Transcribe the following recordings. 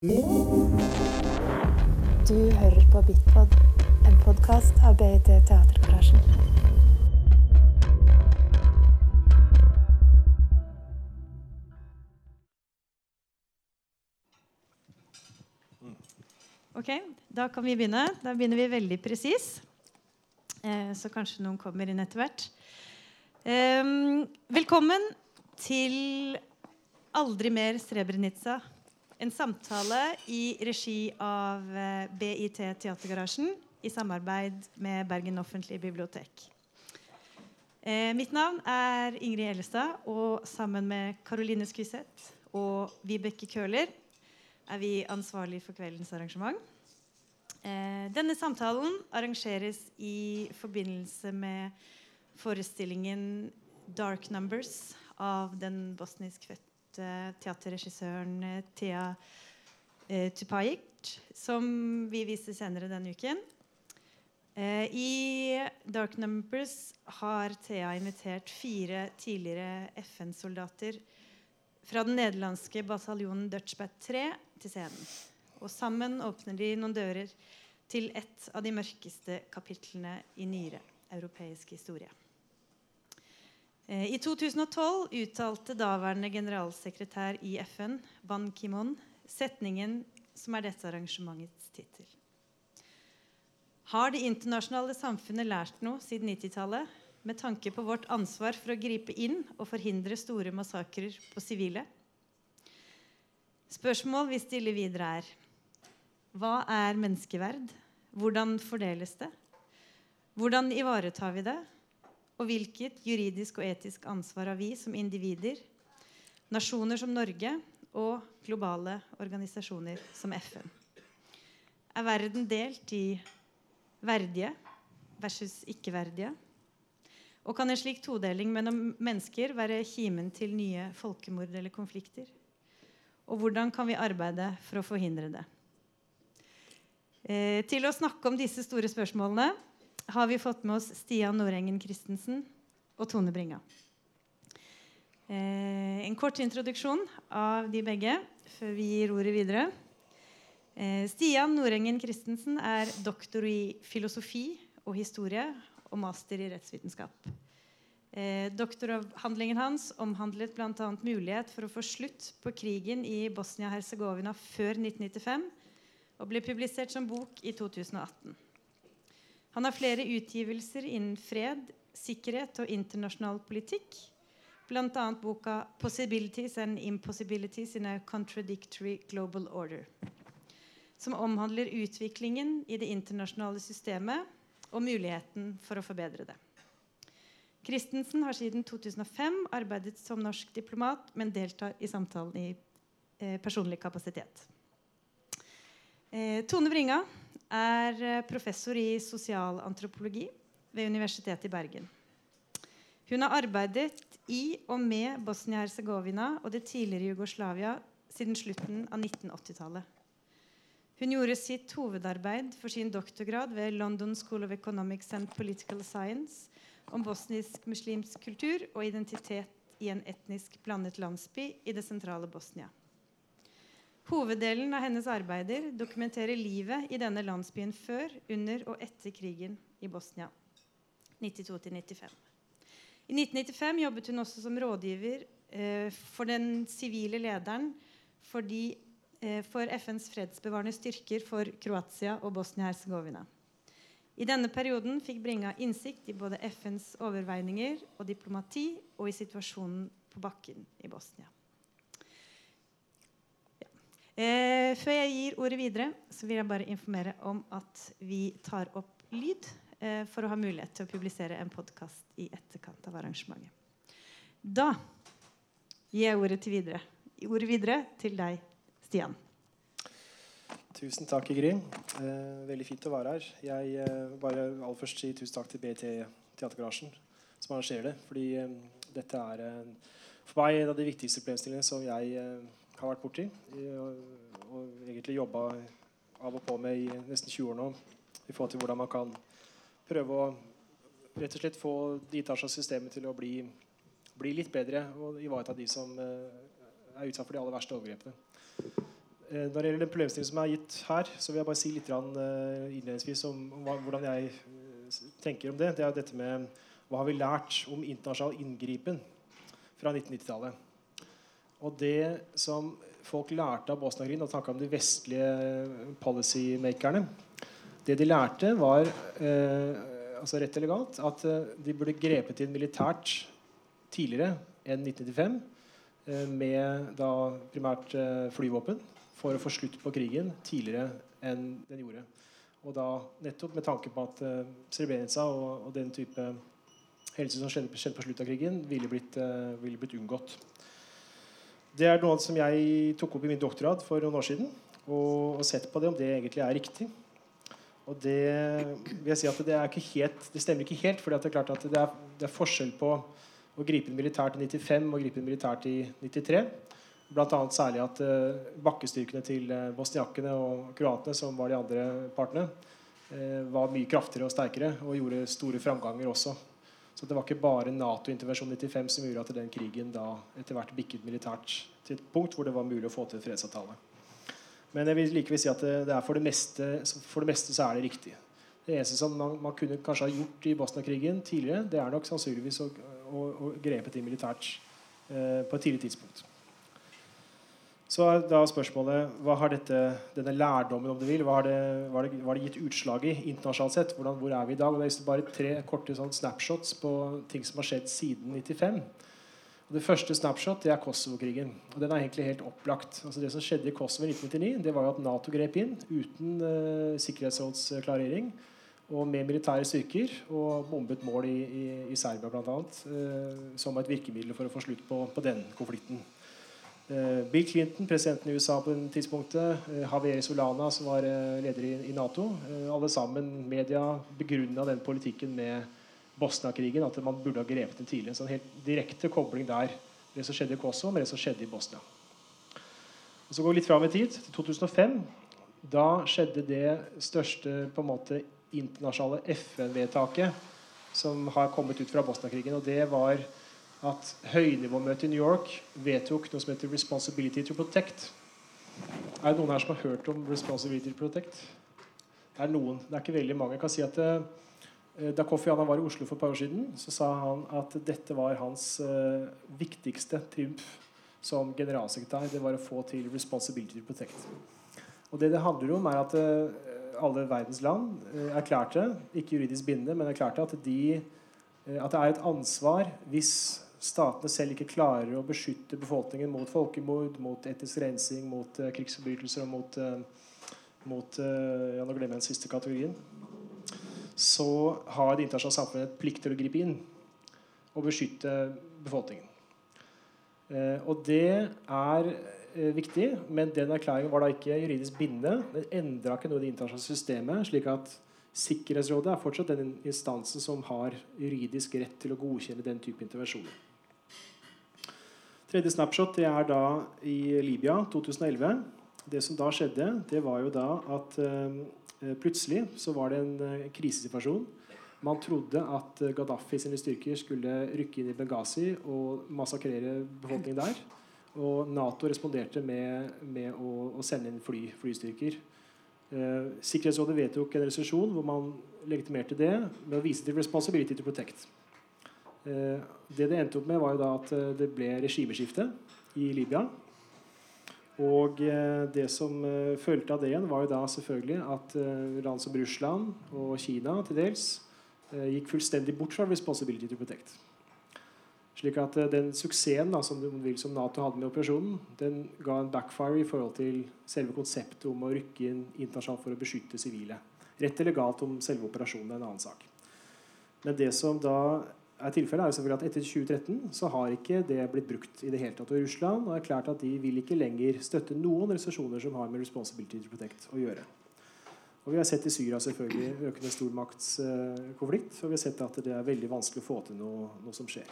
Du hører på Bitpod, en podkast av BIT Teatergarasjen. Ok, da kan vi begynne. Da begynner vi veldig presis. Eh, så kanskje noen kommer inn etter hvert. Velkommen til Aldri mer Srebrenica. En samtale i regi av eh, BIT Teatergarasjen i samarbeid med Bergen offentlige bibliotek. Eh, mitt navn er Ingrid Ellestad, og sammen med Caroline Skyseth og Vibeke Køhler er vi ansvarlig for kveldens arrangement. Eh, denne samtalen arrangeres i forbindelse med forestillingen 'Dark Numbers' av den bosnisk-fødte teaterregissøren eh, Thea eh, Tupajic, som vi viser senere denne uken. Eh, I 'Dark Numbers' har Thea invitert fire tidligere FN-soldater fra den nederlandske bataljonen Dutchbat 3 til scenen. Og sammen åpner de noen dører til et av de mørkeste kapitlene i nyere europeisk historie. Eh, I 2012 uttalte daværende generalsekretær i FN, Ban Ki-moon, setningen som er dette arrangementets tittel. Har det internasjonale samfunnet lært noe siden 90-tallet med tanke på vårt ansvar for å gripe inn og forhindre store massakrer på sivile? Spørsmål vi stiller videre, er hva er menneskeverd? Hvordan fordeles det? Hvordan ivaretar vi det? Og hvilket juridisk og etisk ansvar har vi som individer, nasjoner som Norge og globale organisasjoner som FN? Er verden delt i verdige versus ikke-verdige? Og kan en slik todeling mellom mennesker være kimen til nye folkemord eller konflikter? Og hvordan kan vi arbeide for å forhindre det? Eh, til å snakke om disse store spørsmålene har vi fått med oss Stian Nordengen Christensen og Tone Bringa. Eh, en kort introduksjon av de begge før vi gir ordet videre. Eh, Stian Nordengen Christensen er doktor i filosofi og historie og master i rettsvitenskap. Eh, doktoravhandlingen hans omhandlet bl.a. mulighet for å få slutt på krigen i Bosnia-Hercegovina før 1995 og ble publisert som bok i 2018. Han har flere utgivelser innen fred, sikkerhet og internasjonal politikk. Bl.a. boka 'Possibilities and Impossibilities in a Contradictory Global Order'. Som omhandler utviklingen i det internasjonale systemet og muligheten for å forbedre det. Christensen har siden 2005 arbeidet som norsk diplomat, men deltar i samtalen i eh, personlig kapasitet. Eh, Tone Bringa er eh, professor i sosialantropologi ved Universitetet i Bergen. Hun har arbeidet i og med Bosnia-Hercegovina og det tidligere Jugoslavia siden slutten av 1980-tallet. Hun gjorde sitt hovedarbeid for sin doktorgrad ved London School of Economics and Political Science om bosnisk-muslimsk kultur og identitet i en etnisk blandet landsby i det sentrale Bosnia. Hoveddelen av hennes arbeider dokumenterer livet i denne landsbyen før, under og etter krigen i Bosnia. 92-95. I 1995 jobbet hun også som rådgiver eh, for den sivile lederen for, de, eh, for FNs fredsbevarende styrker for Kroatia og Bosnia-Hercegovina. I denne perioden fikk Bringa innsikt i både FNs overveininger og diplomati og i situasjonen på bakken i Bosnia. Eh, før jeg gir ordet videre, så vil jeg bare informere om at vi tar opp lyd eh, for å ha mulighet til å publisere en podkast i etterkant av arrangementet. Da gir jeg ordet, til videre. ordet videre til deg, Stian. Tusen takk, Ingrid. Eh, veldig fint å være her. Jeg eh, bare aller først si tusen takk til BT Teatergarasjen som arrangerer det. Fordi eh, dette er eh, for meg en av de viktigste problemstillingene som jeg har vært borti. Og, og egentlig jobba av og på med i nesten 20 år nå. I forhold til hvordan man kan prøve å rett og slett få internasjonale til å bli, bli, litt bedre og ivareta de som uh, er utsatt for de aller verste overgrepene. Eh, Når det gjelder den problemstillingen som er gitt her, så vil jeg bare si litt eh, innledningsvis om, hvordan jeg eh, tenker om det. Det er dette med hva har vi lært om internasjonal inngripen fra 1990-tallet. Og det som folk lærte av Bosnia-krigen, og snakka om de vestlige policymakerne Det de lærte, var eh, altså rett eller galt, at eh, de burde grepet inn militært tidligere enn 1995 eh, med da primært eh, flyvåpen for å få slutt på krigen tidligere enn den gjorde. Og da nettopp med tanke på at eh, Srebrenica og, og den type helse som skjedde, skjedde på slutten av krigen, ville blitt, eh, ville blitt unngått. Det er noe som jeg tok opp i min doktorgrad for noen år siden. Og, og sett på det om det egentlig er riktig. Og det vil jeg si at det, ikke helt, det stemmer ikke helt. For det er klart at det er, det er forskjell på å gripe inn militært i 95 og gripe inn militært i 93. Blant annet særlig at uh, bakkestyrkene til uh, bosniakene og kroatene, som var de andre partene, uh, var mye kraftigere og sterkere og gjorde store framganger også. Så det var ikke bare Nato-intervensjon 95 som gjorde at den krigen da etter hvert bikket militært til et punkt hvor det var mulig å få til en fredsavtale. Men jeg vil likevel si at det er for det, meste, for det meste så er det riktig. Det eneste som man, man kunne kanskje ha gjort i Bosnia-krigen tidligere, det er nok sannsynligvis å, å, å grepe til militært eh, på et tidlig tidspunkt. Så da spørsmålet hva har dette, denne lærdommen om du vil, hva har det, hva det, hva det gitt utslag i internasjonalt sett? Hvordan, hvor er vi i dag? Og det er bare tre korte sånn snapshots på ting som har skjedd siden 95. Og det første snapshot det er Kosovo-krigen. Og den er egentlig helt opplagt. Altså Det som skjedde i Kosovo i 1999, det var jo at Nato grep inn uten uh, sikkerhetsrådsklarering og med militære styrker og bombet mål i, i, i Serbia bl.a. Uh, som et virkemiddel for å få slutt på, på den konflikten. Eh, Bill Clinton, presidenten i USA på det tidspunktet, eh, Javier Solana, som var eh, leder i, Nato. Alle sammen, media, begrunna den politikken med Bosnia-krigen. At man burde ha grepet den tidlig. En sånn helt direkte kobling der. Det som skjedde i Kosovo, med det som skjedde i Bosnia. Og Så går vi litt fram i tid, til 2005. Da skjedde det største på en måte internasjonale FN-vedtaket som har kommet ut fra Bosnia-krigen. Og det var at høynivåmøtet i New York vedtok noe som heter 'Responsibility to Protect'. Er det noen her som har hørt om 'Responsibility to Protect'? Det er noen. Det er ikke veldig mange. Jeg kan si at eh, Da Kofi Annan var i Oslo for et par år siden, så sa han at dette var hans eh, viktigste triumf som generalsekretær. Det var å få til 'Responsibility to Protect'. Og det det handler om, er at eh, alle verdens land erklærte, ikke juridisk bindende, men erklærte at de at det er et ansvar hvis statene selv ikke klarer å beskytte befolkningen mot folkemord, mot etisk rensing, mot uh, krigsforbrytelser og mot, uh, mot eh, ja, Nå glemmer jeg den siste kategorien. Så har det internasjonale samfunnet et plikt til å gripe inn og beskytte befolkningen. Og det er viktig, men den erklæringen var da ikke juridisk bindende. Den endra ikke noe i det internasjonale systemet. slik at Sikkerhetsrådet er fortsatt den instansen som har juridisk rett til å godkjenne den type intervensjoner. Tredje snapshot det er da i Libya 2011. Det som da skjedde, det var jo da at eh, plutselig så var det en eh, krisesituasjon. Man trodde at eh, Gaddafi sine styrker skulle rykke inn i Benghazi og massakrere befolkningen der. Og Nato responderte med, med å, å sende inn fly, flystyrker. Eh, Sikkerhetsrådet vedtok en resolusjon hvor man legitimerte det med å vise til 'responsibility to protect'. Eh, det det endte opp med, var jo da at eh, det ble regimeskifte i Libya. Og eh, det som fulgte av det igjen, var jo da selvfølgelig at land som Russland og Kina til dels gikk fullstendig bort fra 'responsibility to protect'. Slik at den suksessen da, som, vil, som Nato hadde med operasjonen, den ga en backfire i forhold til selve konseptet om å rykke inn internasjonalt for å beskytte sivile. Rett eller galt om selve operasjonen er en annen sak. Men det som da er tilfellet, er jo selvfølgelig at etter 2013 så har ikke det blitt brukt i det hele tatt. Og Russland har erklært at de vil ikke lenger støtte noen organisasjoner som har med Responsibility to Protect å gjøre. Og Vi har sett i Syria selvfølgelig økende stormaktskonflikt, og vi har sett at det er veldig vanskelig å få til noe, noe som skjer.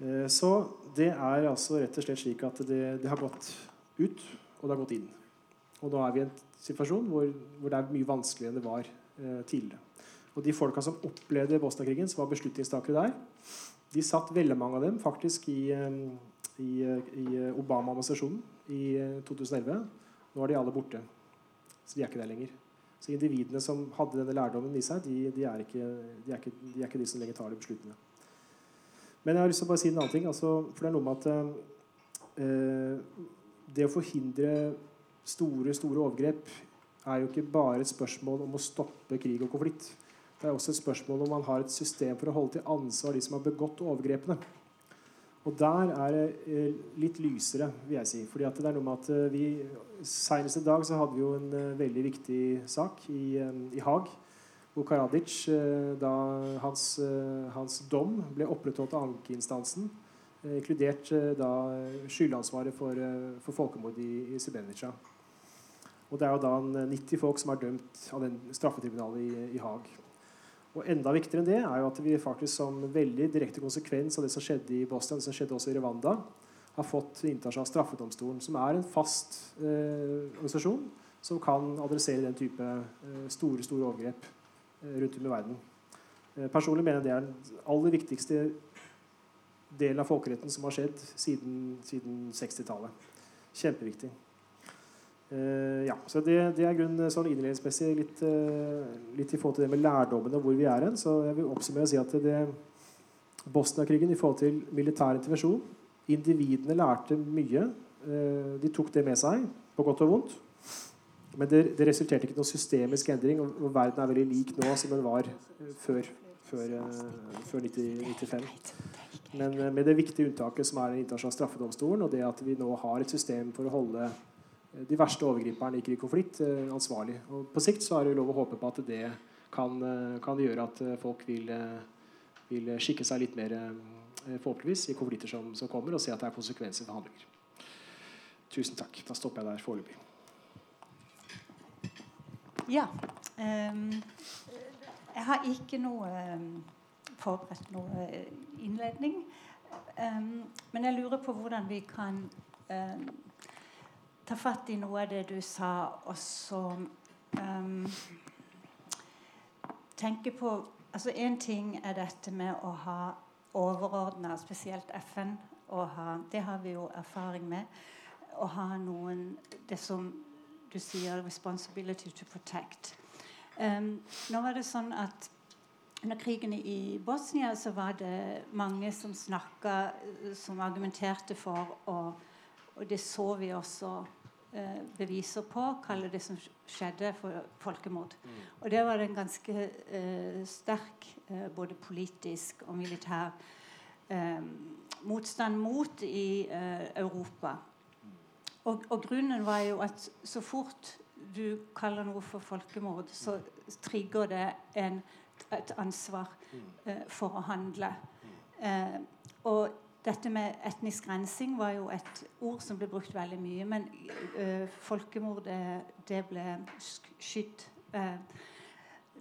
Eh, Så det er altså rett og slett slik at det, det har gått ut, og det har gått inn. Og nå er vi i en situasjon hvor, hvor det er mye vanskeligere enn det var eh, tidligere. Og de folka som opplevde Bosnia-krigen, som var beslutningstakere der, de satt veldig mange av dem faktisk i, eh, i, i Obama-administrasjonen i 2011. Nå er de alle borte. Så de er ikke der lenger. Så individene som hadde denne lærdommen i seg, de, de, er, ikke, de, er, ikke, de er, ikke, de som lenger tar de beslutningene. Men jeg har lyst til å bare si en annen ting. Altså, for det er noe med at eh, det å forhindre store, store overgrep er jo ikke bare et spørsmål om å stoppe krig og konflikt. Det er også et spørsmål om man har et system for å holde til ansvar de som har begått overgrepene. Og der er det eh, litt lysere, vil jeg si. Fordi det er noe med at eh, vi Senest i dag så hadde vi jo en uh, veldig viktig sak i, i Haag. Hvor Karadzic, uh, da hans, hans, dom ble opprettholdt av ankeinstansen, inkludert da skyldansvaret for, for folkemord i, i Srebrenica. Og det er jo da 90 folk som er dømt av den straffetribunalet i, i Haag. Og enda viktigere enn det er jo at vi faktisk som veldig direkte konsekvens av det som skjedde i Bosnia, det som skjedde også i Rwanda, har fått internasjonal straffedomstolen, som er en fast eh, organisasjon som kan adressere den type eh, store store overgrep eh, rundt om i verden. Eh, personlig mener jeg det er den aller viktigste delen av folkeretten som har skjedd siden, siden 60-tallet. Kjempeviktig. Uh, ja, så det, det er grunn sånn innledningsmessig litt, uh, litt, i forhold til det med lærdommen og hvor vi er hen. Så jeg vil oppsummere og si at det, Bosnia-krigen i forhold til militær intervensjon Individene lærte mye. De tok det med seg, på godt og vondt. Men det, det resulterte ikke noen systemisk endring, og, og, verden er veldig lik nå som den var før, før, før 1995. Men med det viktige unntaket som er den internasjonale straffedomstolen, og det at vi nå har et system for å holde de verste overgriperne i krig og konflikt eh, ansvarlig. Og på sikt så er det lov å håpe på at det kan, eh, kan gjøre at eh, folk vil, vil, skikke seg litt mer forhåpentligvis i konflikter som, som, kommer, og se at det er konsekvenser for handlinger. Tusen takk. Da stopper jeg der foreløpig. Ja. Um, jeg har ikke noe um, forberedt noe innledning. Um, men jeg lurer på hvordan vi kan ta fatt i noe av det du sa, og så um, tenke på altså Én ting er dette med å ha overordna, spesielt FN. Ha, det har vi jo erfaring med. Å ha noen Det som du sier 'responsibility to protect'. Um, nå var det sånn at under krigen i Bosnia så var det mange som snakka, som argumenterte for å og det så vi også eh, beviser på. Kaller det som skjedde, for folkemord. Mm. Og det var en ganske eh, sterk eh, både politisk og militær eh, motstand mot i eh, Europa. Og, og, grunnen var jo at så fort du kaller noe for folkemord, så trigger det en, et ansvar mm. eh, for å handle. og dette med etnisk rensing var jo et ord som ble brukt veldig mye. Men uh, folkemord det ble skydd uh,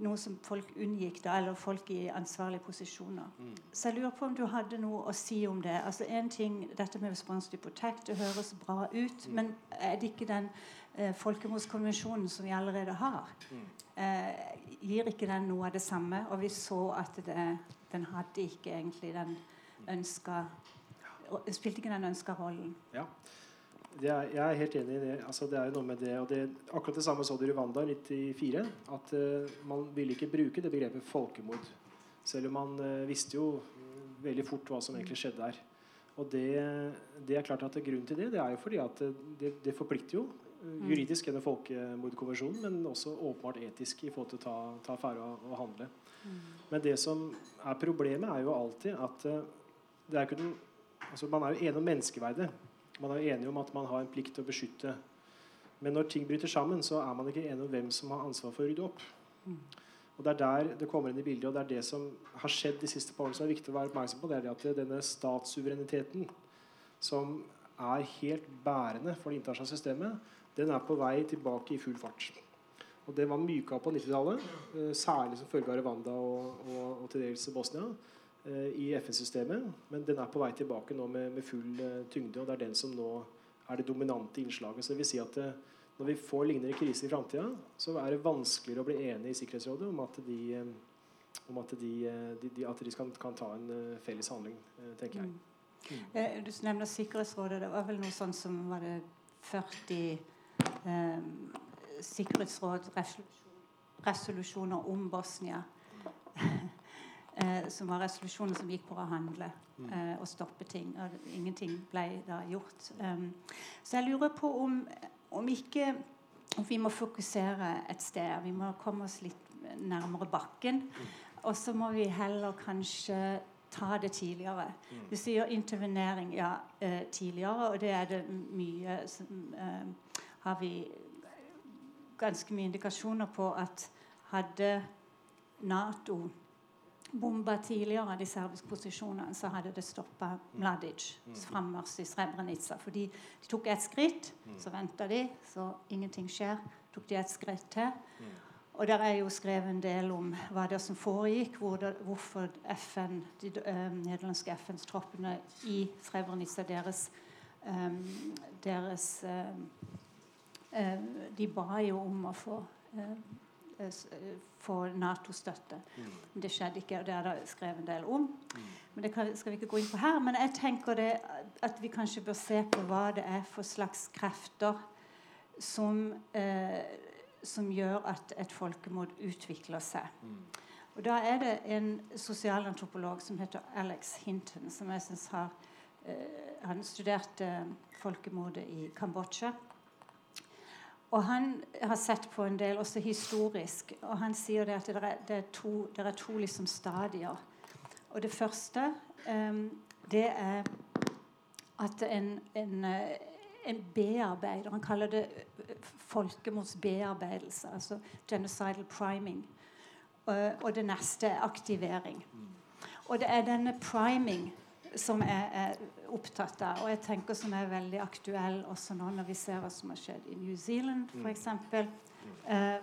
Noe som folk unngikk, da, eller folk i ansvarlige posisjoner. Mm. Så jeg lurer på om du hadde noe å si om det. Altså en ting, Dette med response to protect det høres bra ut, mm. men er det ikke den øh, folkemordskonvensjonen som vi allerede har? Mm. Eh, gir ikke den noe av det samme? Og vi så at det, den hadde ikke egentlig den ønska Spilte ikke den ønska rollen? Ja. Er, jeg er helt enig i det. Altså, det er jo noe med det, og det, Akkurat det samme så du i Rwanda i 1994. At uh, man ville ikke bruke det begrepet folkemord. Selv om man uh, visste jo veldig fort hva som egentlig skjedde der. Og det, det er klart at Grunnen til det det er jo fordi at det, det forplikter jo mm. juridisk gjennom folkemordkonvensjonen, men også åpenbart etisk i forhold til å ta, ta affære og, og, handle. Mm. Men det som er problemet, er jo alltid at uh, er ikke den, altså Man er jo enig om menneskeverdet. Man er jo enig om at man har en plikt til å beskytte. Men når ting bryter sammen, så er man ikke enig om hvem som har ansvar for å rydde opp. Og Det er der det kommer inn i bildet, og det er det som har skjedd de siste par årene som er viktig å være oppmerksom på. det er det at denne statssuvereniteten, som er helt bærende for det internasjonale systemet, den er på vei tilbake i full fart. Og Den var myka på 90-tallet, eh, særlig som følge av Rwanda og, og, og til dels Bosnia. Eh, i FN-systemet, men den er på vei tilbake nå med, med full uh, tyngde. og Det er den som nå er det dominante innslaget. Så det vil si at det, eh, når vi får lignende kriser i framtida, så er det vanskeligere å bli enig i Sikkerhetsrådet om at de, om at de, de, at de kan, kan, ta en felles handling, tenker jeg. Mm. Eh, Du nevner Sikkerhetsrådet. Det var vel noe sånn som var det 40 eh, sikkerhetsrådsresolusjoner om Bosnia. Eh, som var resolusjoner som gikk på å handle eh, og stoppe ting. Og ingenting ble da gjort. Um, så jeg lurer på om, om ikke om vi må fokusere et sted. Vi må komme oss litt nærmere bakken. Og så må vi heller kanskje ta det tidligere. Du sier intervenering ja, eh, tidligere, og det er det mye som eh, har vi ganske mye indikasjoner på at hadde Nato bomba tidligere de serbiske posisjonene, så hadde det stoppa Mladic frammarsj i Srebrenica. Fordi de tok ett skritt, så venta de, så ingenting skjer. Tok de et skritt til. Og der er jo skrevet en del om hva det som foregikk, hvor det, hvorfor FN, de øh, nederlandske FN-troppene i Srebrenica deres, øh, deres øh, De ba jo om å få få Nato-støtte. Men det skjedde ikke, og det er det skrevet en del om. Men det skal vi ikke gå inn på her. Men jeg tenker det at vi kanskje bør se på hva det er for slags krefter som, eh, som gjør at et folkemord utvikler seg. Og Da er det en sosialantropolog som heter Alex Hinton, som jeg synes har eh, Han studerte folkemordet i Kambodsja. Og han har sett på en del også historisk, og han sier det at det er, det er to, det er to liksom stadier. Og det første um, det er at en, en, eh, en bearbeider Han kaller det eh, folkemordsbearbeidelse, altså genocidal priming. Og, og det neste er aktivering. Og det er denne priming som jeg er opptatt av, og jeg tenker som er veldig aktuell også nå når vi ser hva som har skjedd i New Zealand f.eks. Eh,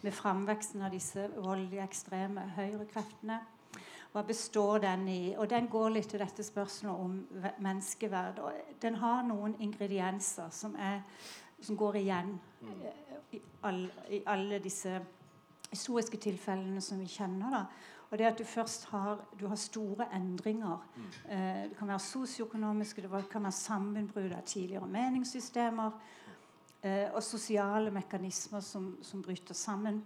med framveksten av disse voldelige, ekstreme høyrekreftene. Hva består den i? Og den går litt til dette spørsmålet om ve- menneskeverd. Og den har noen ingredienser som, er, som går igjen eh, i, all, i alle disse historiske tilfellene som vi kjenner. da. Og det at du først har, du har store endringer. Eh, det kan være sosioøkonomiske, det kan være sammenbrudd av tidligere meningssystemer. Eh, og sosiale mekanismer som, som bryter sammen.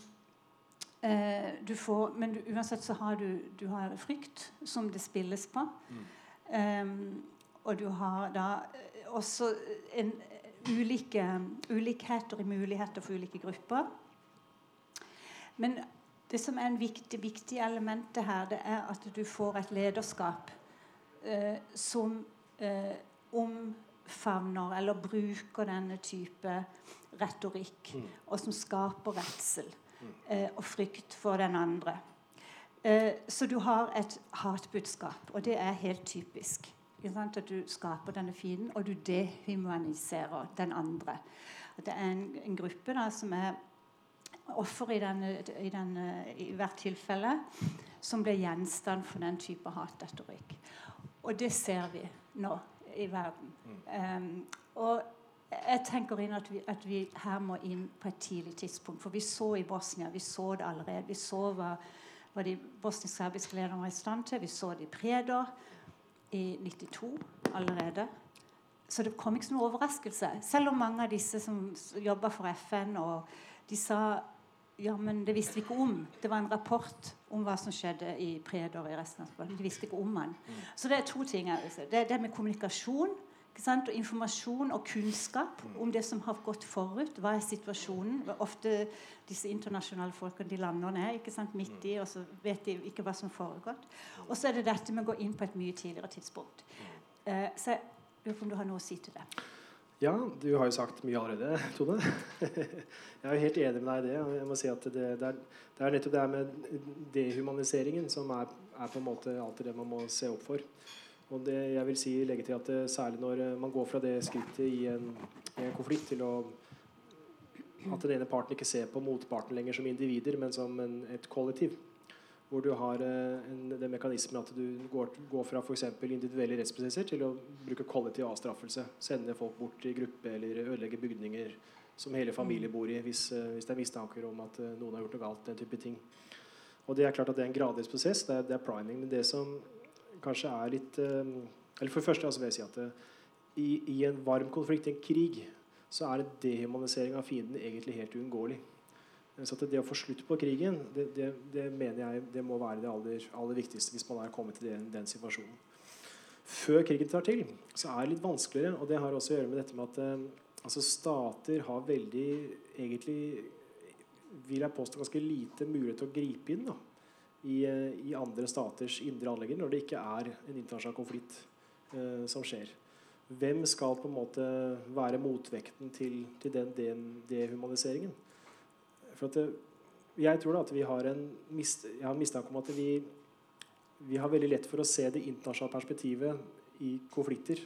Eh, du får, men du, uansett så har du, du har frykt som det spilles på. Um, og du har da også en, ulike, ulikheter i muligheter for ulike grupper. Men det som er en viktig, viktig element her, det er at du får et lederskap eh, som eh, omfavner eller bruker denne type retorikk, og som skaper redsel eh, og frykt for den andre. Eh, så du har et hatbudskap, og det er helt typisk. At du skaper denne fienden, og du dehumaniserer den andre. Det er en, en gruppe da, som er offer i, denne, i, denne, i hvert tilfelle, som blir gjenstand for den type hatretorikk. Og det ser vi nå i verden. Um, og jeg tenker inn at vi, at vi her må inn på et tidlig tidspunkt. For vi så i Bosnia, vi så det allerede. Vi så hva, hva de bosnisk-serbiske lederne var i stand til. Vi så det i Preder i 92 allerede. Så det kom ikke som noen overraskelse. Selv om mange av disse som jobba for FN, og de sa ja, men det visste vi ikke om. Det var en rapport om hva som skjedde i Predor i resten av. De visste ikke om den. Så det er to ting. si. Det er det med kommunikasjon og informasjon og kunnskap om det som har gått forut. Hva er situasjonen? Ofte disse internasjonale folkene de lander ned ikke sant? midt i, og så vet de ikke hva som har foregått. Og så er det dette med å gå inn på et mye tidligere tidspunkt. Eh, så jeg lurer på om du har noe å si til det. Ja, du har jo sagt mye allerede, Tone. Jeg er jo helt enig med deg i det. jeg må si at det, det, er, det er nettopp det her med dehumaniseringen som er, er på en måte alltid det man må se opp for. Og det jeg vil si legge til at det, Særlig når eh, man går fra det skrittet i en, i en konflikt til å at den ene parten ikke ser på motparten lenger som individer, men som en, et kollektiv. Hvor du har eh, en, den mekanismen at du går, går fra f.eks. individuelle rettsprosesser til å bruke kollektiv avstraffelse. Sende folk bort i gruppe eller ødelegge bygninger som hele familier bor i hvis, eh, hvis det er mistanker om at eh, noen har gjort noe galt. den type ting. Og Det er klart at det er en gradvis prosess. Det er, det er priming. Men det som kanskje er litt Eller For det første altså vil jeg si at det, i, i en varm konflikt, en krig, så er dehumanisering av fienden egentlig helt uunngåelig. Så det å få slutt på krigen, det, det, det mener jeg det må være det aller, aller viktigste hvis man er kommet til den, den situasjonen. Før krigen tar til, så er det litt vanskeligere. Og det har også å gjøre med dette med at eh, altså stater har veldig egentlig vil jeg påstå ganske lite mulighet til å gripe inn da, i, eh, i andre staters indre anliggender når det ikke er en internasjonal konflikt eh, som skjer. Hvem skal på en måte være motvekten til, til den, den dehumaniseringen? For det, jeg tror da at vi har en mist, jeg har mistanke om at vi, vi har veldig lett for å se det internasjonale perspektivet i konflikter.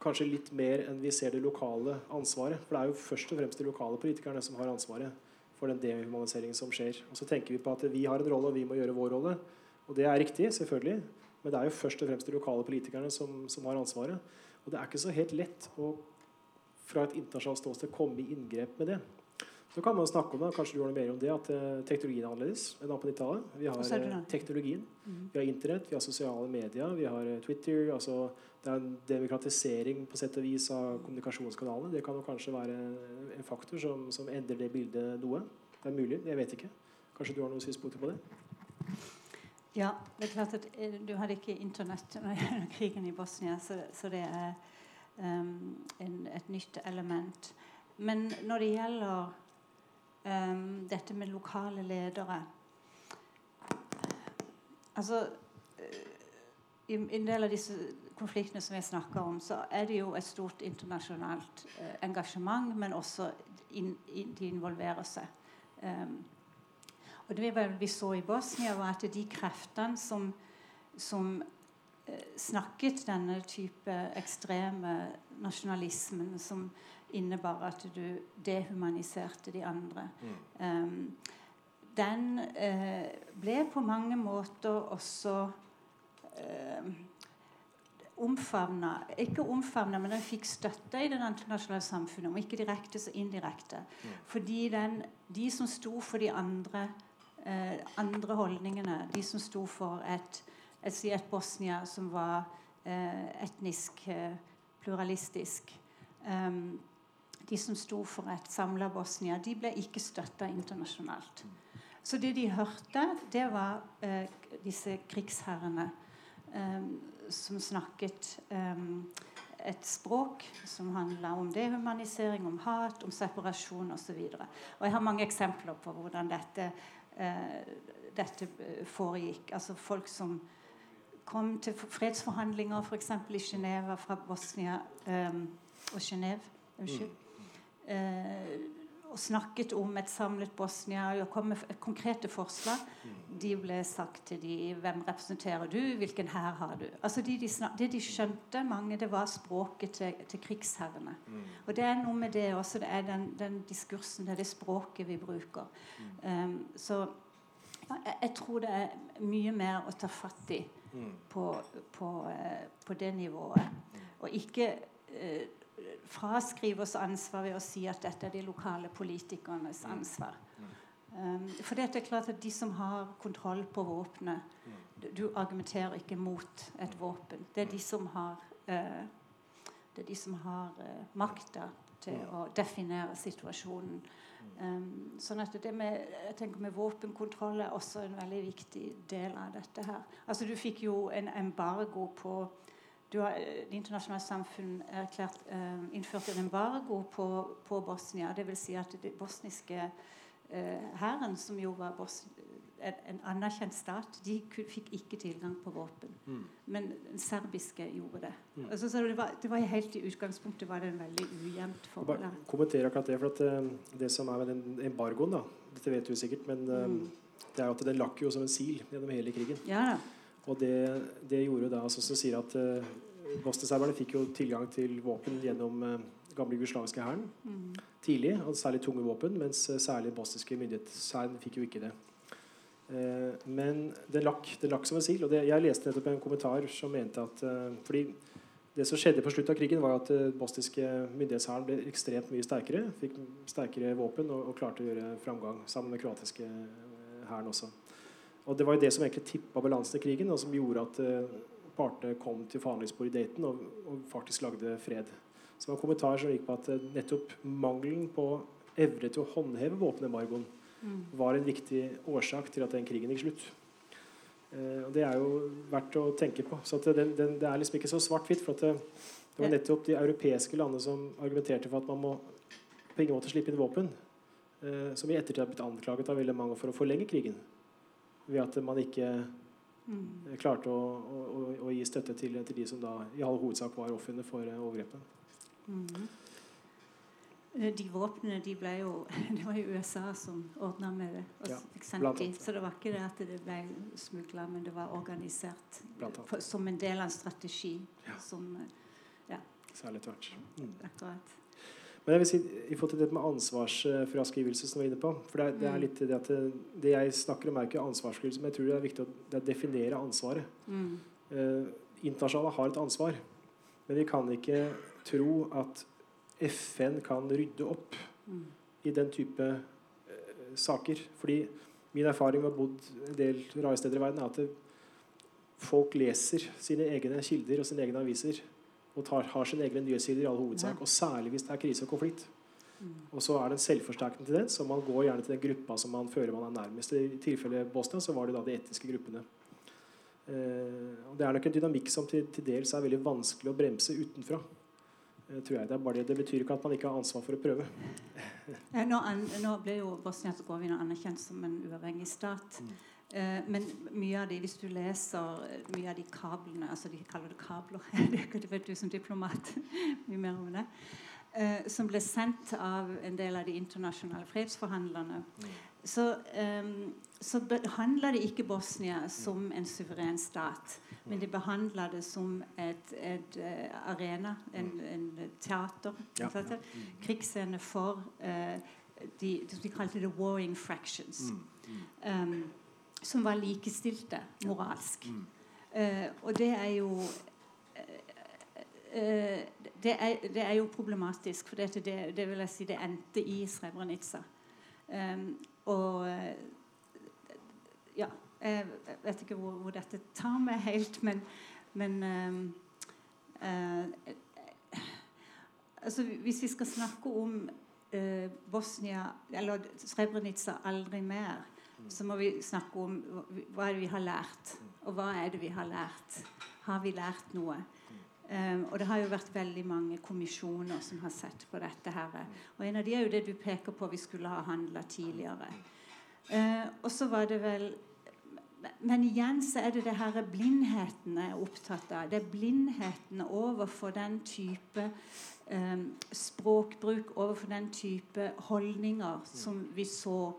Kanskje litt mer enn vi ser det lokale ansvaret. For det er jo først og fremst de lokale politikerne som har ansvaret for den dehumaniseringen som skjer. Og så tenker vi på at vi har en rolle, og vi må gjøre vår rolle. Og det er riktig, selvfølgelig. Men det er jo først og fremst de lokale politikerne som, som har ansvaret. Og det er ikke så helt lett å fra et internasjonalt ståsted komme i inngrep med det. Så kan man snakke om det, kanskje du har noe mer om det, at uh, teknologien er annerledes enn på 90-tallet. Vi har teknologien, vi har Internett, vi har sosiale medier, vi har uh, Twitter. altså Det er en demokratisering på sett og vis av kommunikasjonskanalene. Det kan jo kanskje være en faktor som, som endrer det bildet noe. Det er mulig, jeg vet ikke. Kanskje du har noen synspunkter på det? Ja, det er klart at du hadde ikke Internett under krigen i Bosnia, så, så det er um, en, et nytt element. Men når det gjelder um, dette med lokale ledere Altså i, i, en del av disse konfliktene som jeg snakker om, så er det jo et stort internasjonalt uh, engasjement, men også in, in, de involverer seg. Um, og det vi så i Bosnia, var at de kreftene som, som uh, snakket denne type ekstreme nasjonalismen, som innebar at du dehumaniserte de andre. Mm. Um, den uh, ble på mange måter også uh, omfavna Ikke omfavna, men den fikk støtte i det internasjonale samfunnet. Om ikke direkte, så indirekte. Mm. Fordi den, de som sto for de andre, uh, andre holdningene, de som sto for et, et, et Bosnia som var etnisk pluralistisk um, de som sto for et samla Bosnia, de ble ikke støtta internasjonalt. Så det de hørte, det var eh, disse krigsherrene eh, som snakket eh, et språk som handla om dehumanisering, om hat, om separasjon osv. Og, og jeg har mange eksempler på hvordan dette, eh, dette foregikk. Altså folk som kom til fredsforhandlinger f.eks. i Geneva fra Bosnia eh, og Genéve. Unnskyld eh, og snakket om et samlet Bosnia og kom med konkrete forslag. De ble sagt til de Hvem representerer du? Hvilken hær har du? Altså de, de snak, Det de skjønte, mange, det var språket til, til krigsherrene. Mm. Og det er noe med det også. Det er den, den diskursen, det er det språket vi bruker. Mm. Um, så ja, jeg, jeg, tror det er mye mer å ta fatt i mm. på, på, uh, på, det nivået. Og ikke uh, fraskrive oss ansvar ved å si at dette er de lokale politikernes mm. ansvar. Um, for det er klart at de som har kontroll på våpenet du, du, argumenterer ikke mot et våpen. Det er de som har uh, det er de som har uh, makta til å definere situasjonen. Um, sånn at det med, jeg tenker med våpenkontroll er også en veldig viktig del av dette her. Altså Du fikk jo en embargo på har, eh, Det internasjonale samfunn erklært, eh, innført en embargo på, på Bosnia. Dvs. Si at det bosniske hæren, eh, som jo var Bos en, en, anerkjent stat, de fikk ikke tilgang på våpen. Mm. Men den serbiske gjorde det. Mm. Altså, så det, var, det var helt i utgangspunktet var det en veldig ujevnt forhold. Kommentere akkurat det. for at uh, Det som er med den embargoen, da, dette vet du sikkert, men mm. det er at den lakk jo som en sil gjennom hele krigen. Ja da. Og det, det gjorde da altså, som sier at uh, Bosnia-serberne fikk jo tilgang til våpen gjennom uh, gamle jugoslaviske hæren mm. tidlig. og Særlig tunge våpen, mens uh, særlig bosniske myndighetshæren fikk jo ikke det. Uh, men det lakk, det lakk som en sil. og det, Jeg leste nettopp en kommentar som mente at fordi det som skjedde på slutten av krigen, var at den bosniske myndighetshæren ble ekstremt mye sterkere. Fikk sterkere våpen og, og klarte å gjøre framgang sammen med kroatiske hæren også. Og Det var jo det som egentlig tippa balansen i krigen, og som gjorde at uh, partene kom til forhandlingsbordet i Dayton og, og faktisk lagde fred. Så det var en kommentar som gikk på at eh, nettopp mangelen på evne til å håndheve våpenembargoen Mm. var en viktig årsak til at den krigen gikk slutt. Eh, og Det er jo verdt å tenke på. Så den, den, Det er liksom ikke så svart-hvitt. for at det, det var nettopp de europeiske landene som argumenterte for at man må på ingen måte slippe inn våpen. Eh, som i ettertid har blitt anklaget av veldig mange for å forlenge krigen. Ved at man ikke Mm. eh, klarte å, å, å, gi støtte til, til de som da i all hovedsak var ofrene for eh, overgrepet. Mhm. Eh, De våpnene de ble jo Det var jo USA som ordna med det. Ja. Så det var ikke det at det ble smugla, men det var organisert som en del av en strategi. Ja. Som ja. Særlig tvert. Mm. akkurat Men jeg vil si, i forhold til det med ansvarsfraskrivelse som vi var inne på for det er, det er Mm. litt det at det, det jeg snakker om, er ikke ansvarsfraskrivelse, men jeg tror det er viktig å det er definere ansvaret. mm. Eh, internasjonale har et ansvar, men vi kan ikke tro at FN kan rydde opp Mm. i den type eh, saker. Fordi min erfaring med å ha bodd en del rare steder i verden, er at folk leser sine egne kilder og sine egne aviser. Og tar, har sine egne nyhetssider i all hovedsak. Ja. Og særlig hvis det er krise og konflikt. Mm. Og så er det en selvforsterkende tendens, så man går gjerne til den gruppa som man føler man er nærmest. I tilfellet Bosnia så var det da de etniske gruppene. Eh, og Det er nok en dynamikk som til, til dels er veldig vanskelig å bremse utenfra. Eh, tror jeg. Det, er bare det. det betyr ikke at man ikke har ansvar for å prøve. Eh, Nå, an, nå ble jo Bosnia-Hercegovina anerkjent som en uavhengig stat. Mm. Eh, men mye av de, hvis du leser eh, mye av de kablene altså De kaller det kabler. det vet du som diplomat mye mer om det. Eh, som ble sendt av en del av de internasjonale fredsforhandlerne. Så, eh, så behandla de ikke Bosnia som en suveren stat. Men de behandla det som et, et eh, arena, en, en teater. Ja. ikke? Krigsscene for de, de kalte det 'warring fractions'. Um, som var likestilte moralsk. Eh, og det er jo eh, eh, det, er, det er jo problematisk, for det, det, det vil jeg si det endte i Srebrenica. Um, og ja Jeg vet ikke hvor, hvor dette tar meg helt, men, men um, eh, altså, Hvis vi skal snakke om eh, Bosnia eller Srebrenica aldri mer, så må vi snakke om hva- er det vi har lært. Og hva er det vi har lært? Har vi lært noe? Um, og det har jo vært veldig mange kommisjoner som har sett på dette. her. Og en av de er jo det du peker på vi skulle ha handla tidligere. Uh, og så var det vel Men igjen så er det det her blindheten jeg er opptatt av. Det er blindheten overfor den type um, språkbruk, overfor den type holdninger som vi så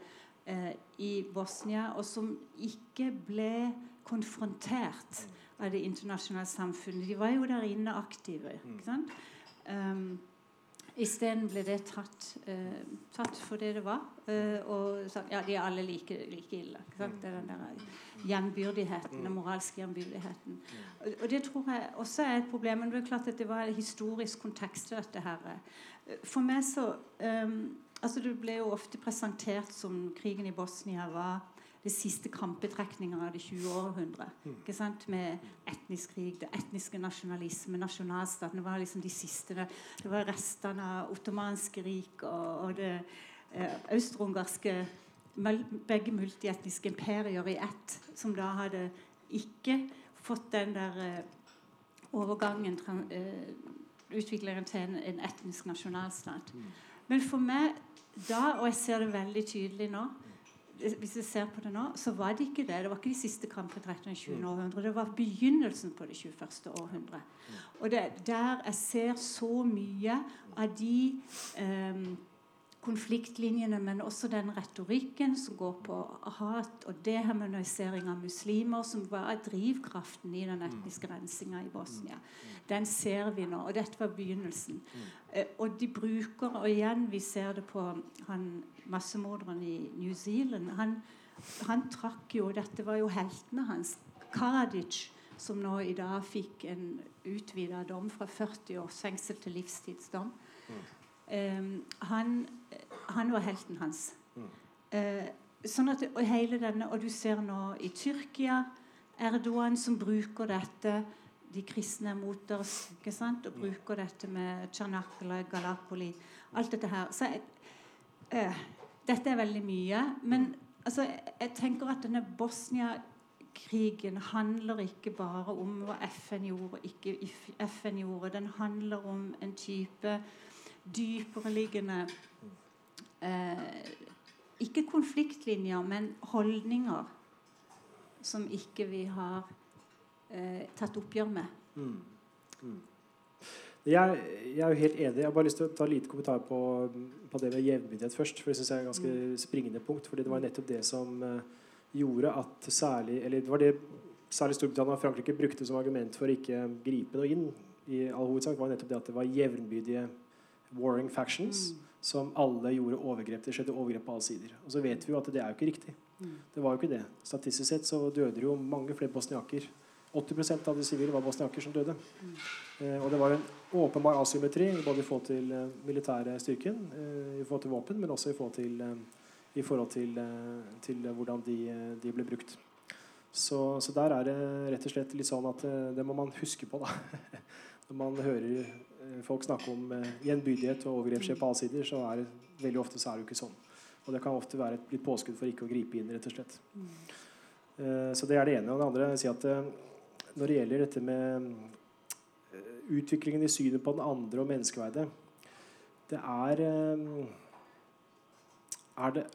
eh, i Bosnia, og som ikke ble konfrontert av det internasjonale samfunnet. De var jo der inne aktive. ikke sant? Um, Isteden ble det tatt, eh, tatt for det det var. eh, og sagt ja, de er alle like, like ille. Ikke sant? Det er den der jevnbyrdigheten, den moralske jevnbyrdigheten. Og, og det tror jeg også er et problem. Men det er klart at det var en historisk kontekst til dette her. Eh, For meg så um, altså Det ble jo ofte presentert som krigen i Bosnia var det siste krampetrekninger av det 20. århundre. Ikke sant? Med etnisk krig, det etniske nasjonalisme, nasjonalstaten. Det var liksom de siste. Det, det var restene av ottomanske rik og, og det eh, austro-ungarske Begge multietniske imperier i ett, som da hadde ikke fått den der eh, overgangen eh, Utviklingen til en, en etnisk nasjonalstat. Men for meg da, og jeg ser det veldig tydelig nå hvis jeg ser på det nå, så var det ikke det. Det var ikke de siste kampene i 20. århundre. Det var begynnelsen på det 21. århundre. Og det er der jeg ser så mye av de eh, konfliktlinjene, men også den retorikken som går på hat og dehumanisering av muslimer, som var drivkraften i den etniske rensinga i Bosnia. Den ser vi nå. Og dette var begynnelsen. Eh, og de bruker, og igjen vi ser det på han massemorderen i New Zealand Han, han trakk jo Dette var jo heltene hans. Karadic som nå i dag fikk en utvida dom fra 40 års fengsel til livstidsdom. Eh, han, han var helten hans. Eh, sånn at, og hele denne, og du ser nå i Tyrkia Erdogan som bruker dette De kristne er mot oss, ikke sant? og bruker dette med Tsjernakla, Galapoli Alt dette her. Så jeg, eh, dette er veldig mye. Men altså, jeg, tenker at denne Bosnia-krigen handler ikke bare om hva FN gjorde ikke FN gjorde. Den handler om en type dypereliggende eh, Ikke konfliktlinjer, men holdninger som ikke vi har eh, tatt oppgjør med. Mm. Mm. Jeg, jeg er jo helt enig. Jeg har bare lyst til å ta en liten kommentar på, på det med jevnbyrdighet først. For det synes jeg er et ganske springende punkt. fordi det var nettopp det som eh, gjorde at særlig Eller det var det særlig Storbritannia og Frankrike brukte som argument for å ikke gripe noe inn. i all hovedsak var nettopp det at det var jevnbyrdige warring factions som alle gjorde overgrep. Det skjedde overgrep på alle sider. Og så vet vi jo at det er jo ikke riktig. Det var jo ikke det. Statistisk sett så døde det jo mange flere bosniaker. 80% av de sivile var bosniaker som døde. Eh, og det var en åpenbar asymmetri både i forhold til eh, militære styrken, eh, i forhold til våpen, men også i forhold til, eh, i forhold til, eh, til hvordan de, eh, de ble brukt. Så, så der er det rett og slett litt sånn at det må man huske på, da. Når man hører folk snakker om eh, gjenbydighet og overgrep skjer på alle sider, så er det veldig ofte så er det jo ikke sånn. Og det kan ofte være et litt påskudd for ikke å gripe inn, rett og slett. Eh, Så det er det ene. Og det andre er å si at eh, når det gjelder dette med eh, utviklingen i synet på den andre og menneskeverdet Det er eh, Er det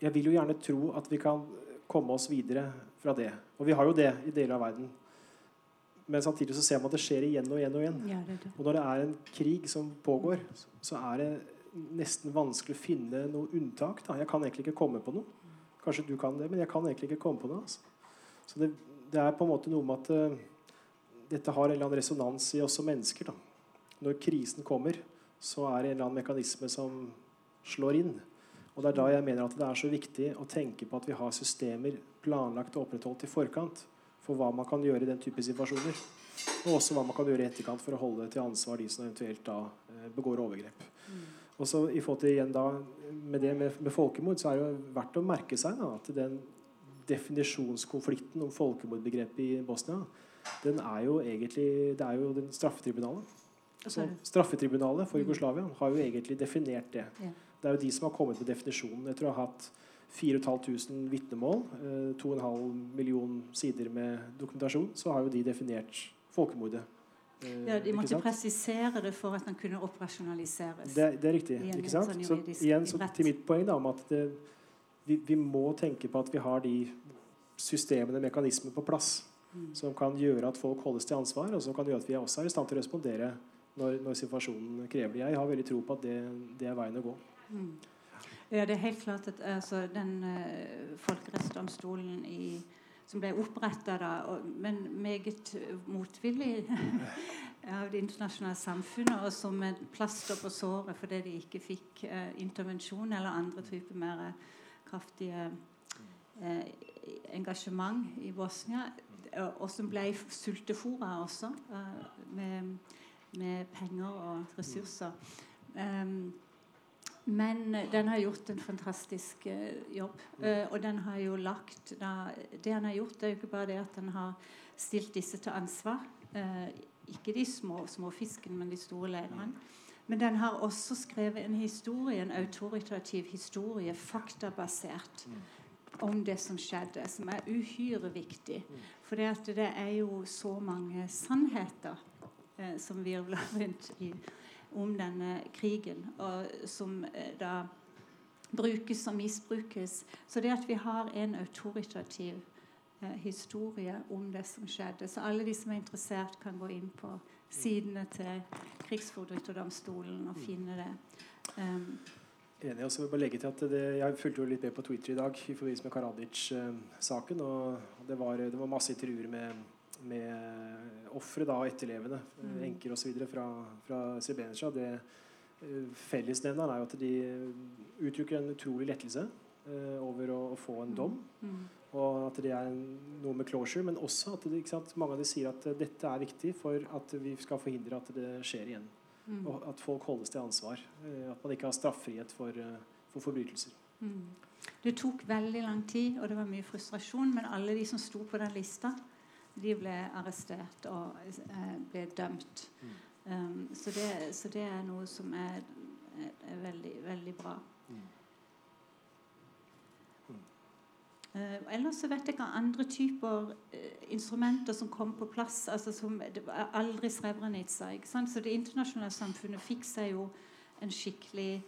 Jeg vil jo gjerne tro at vi kan komme oss videre fra det. Og vi har jo det i deler av verden. Men samtidig så ser man at det skjer igjen og igjen og igjen. Ja, det det. Og når det er en krig som pågår, så er det nesten vanskelig å finne noe unntak. Da. Jeg kan egentlig ikke komme på noe. Kanskje du kan det, men jeg kan egentlig ikke komme på noe. Altså. Så det, det er på en måte noe med at uh, dette har en eller annen resonans i oss som mennesker. Da. Når krisen kommer, så er det en eller annen mekanisme som slår inn. Og Det er da jeg mener at det er så viktig å tenke på at vi har systemer planlagt og opprettholdt i forkant for hva man kan gjøre i den type situasjoner. Og også hva man kan gjøre i etterkant for å holde til ansvar de som eventuelt da eh, begår overgrep. Og så i forhold til igjen da Med det med, med folkemord så er det jo verdt å merke seg da, at den definisjonskonflikten om folkemordbegrepet i Bosnia den er jo egentlig Det er jo den straffetribunalet. Så straffetribunalet for Jugoslavia har jo egentlig definert det. Det er jo de som har kommet med definisjonen. Jeg tror jeg har hatt 4500 vitnemål, eh, 2,5 million sider med dokumentasjon. Så har jo de definert folkemordet. Eh, Ja, de måtte presisere det for at den kunne operasjonaliseres. Det, det er riktig. En ikke sant? sånn Så igjen så til mitt poeng da, om at det, vi, vi må tenke på at vi har de systemene, mekanismene, på plass Mm. som kan gjøre at folk holdes til ansvar, og som kan gjøre at vi også er i stand til å respondere når, når situasjonen krever det. Jeg har veldig tro på at det, det er veien å gå. Mm. Ja, det er helt klart at altså, den uh, folkerettsdomstolen i, som ble oppretta men meget motvillig av det internasjonale samfunnet, og som et plaster på såret fordi de ikke fikk eh, intervensjon eller andre typer mer kraftige eh, engasjement i Bosnia, og, som ble sultefòra også med, med penger og ressurser. Um, men eh, den har gjort en fantastisk eh, jobb. Eh, og den har jo lagt da, Det han har gjort, er jo ikke bare det at han har stilt disse til ansvar. Ikke de små, små fiskene, men de store lederne. Men den har også skrevet en historie, en autoritativ historie, faktabasert, om det som skjedde, som er uhyre viktig. For det, det er jo så mange sannheter eh, som virvler rundt i om denne krigen, som eh, da brukes og misbrukes. Så det at vi har en autoritativ eh, historie om det som skjedde Så alle de som er interessert, kan gå inn på sidene til Krigsforbryterdomstolen og finne det. Um, Enig. Og så vil jeg bare legge til at det, Jeg fulgte jo litt med på Twitter i dag i forbindelse med Karadic-saken. og det var, det var masse intervjuer med, med ofre og etterlevende, Mm. mm. enker osv. fra, fra Srebrenica. Det eh, Fellesnevneren er jo at de uttrykker en utrolig lettelse eh, over å, å få en dom. mm, Og at det er noe med closure, men også at det, sant, mange av de sier at eh, dette er viktig for at vi skal forhindre at det skjer igjen. mm, Og at folk holdes til ansvar. Eh, At man ikke har straffrihet for, eh, for forbrytelser. Mm. Det tok veldig lang tid, og det var mye frustrasjon, men alle de som sto på den lista, de ble arrestert og eh, ble dømt. Mm. Um, så, det, så, det, er noe som er, er, veldig, veldig bra. Mm. Uh, ellers så vet jeg ikke andre typer uh, instrumenter som kom på plass. altså som, Det var aldri Srebrenica. ikke sant? Så det internasjonale samfunnet fikk seg jo en skikkelig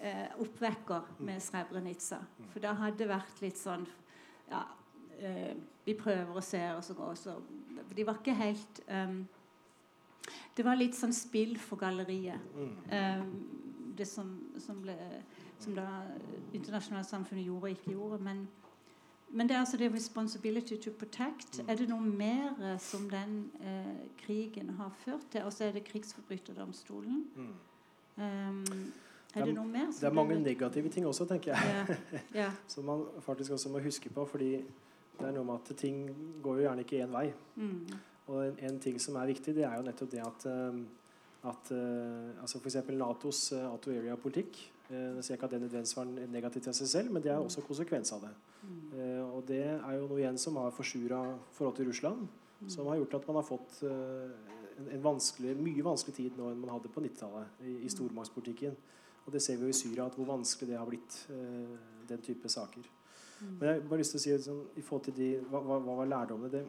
uh, oppvekker med Srebrenica. For det hadde vært litt sånn ja, Vi prøver å se, og så går så De var ikke helt um, Det var litt sånn spill for galleriet. Um, det som, som, ble, som da internasjonale samfunnet gjorde og ikke gjorde. men men det er altså det 'responsibility to protect'. Er det noe mer eh, som den eh, krigen har ført til? Og så er det krigsforbryterdomstolen. Mm. Um, er det, noe mer? Det er mange negative ting også, tenker jeg. Ja. Ja. som man faktisk også må huske på. fordi det er noe med at ting går jo gjerne ikke én vei. Mm. Og en, en, ting som er viktig, det er jo nettopp det at, um, at uh, altså F.eks. Natos uh, auto area-politikk Eh, jeg sier ikke at det nødvendigvis var negativt til seg selv, men det er også konsekvens av det. Mm. Eh, og det er jo noe igjen som har forsura forholdet til Russland, mm. som har gjort at man har fått eh, en, en vanskelig, mye vanskelig tid nå enn man hadde på 90-tallet i, i stormaktspolitikken. Og det ser vi jo i Syria, at hvor vanskelig det har blitt, den type saker. Men jeg har bare lyst til å si sånn, i forhold til de, hva, hva, hva var lærdommene? Det,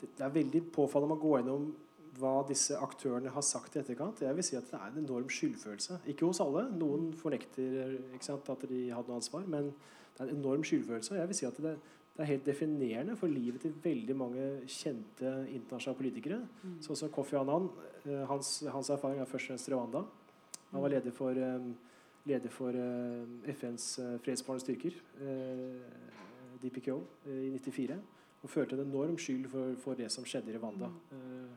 det, det, er veldig påfallende å gå gjennom hva disse aktørene har sagt i etterkant. Jeg vil si at det er en enorm skyldfølelse. Ikke hos alle. Noen fornekter sant, at de hadde noe ansvar. Men det er en enorm skyldfølelse. Jeg vil si at det, det, er helt definerende for livet til veldig mange kjente internasjonale politikere. Mm. Sånn som Kofi Annan. Eh, hans, hans, erfaring er først og fremst Rwanda. Han var leder for, eh, leder for eh, FNs fredsbevarende styrker, DPKO, i 94 og følte en enorm skyld for, for, det som skjedde i Rwanda. Mm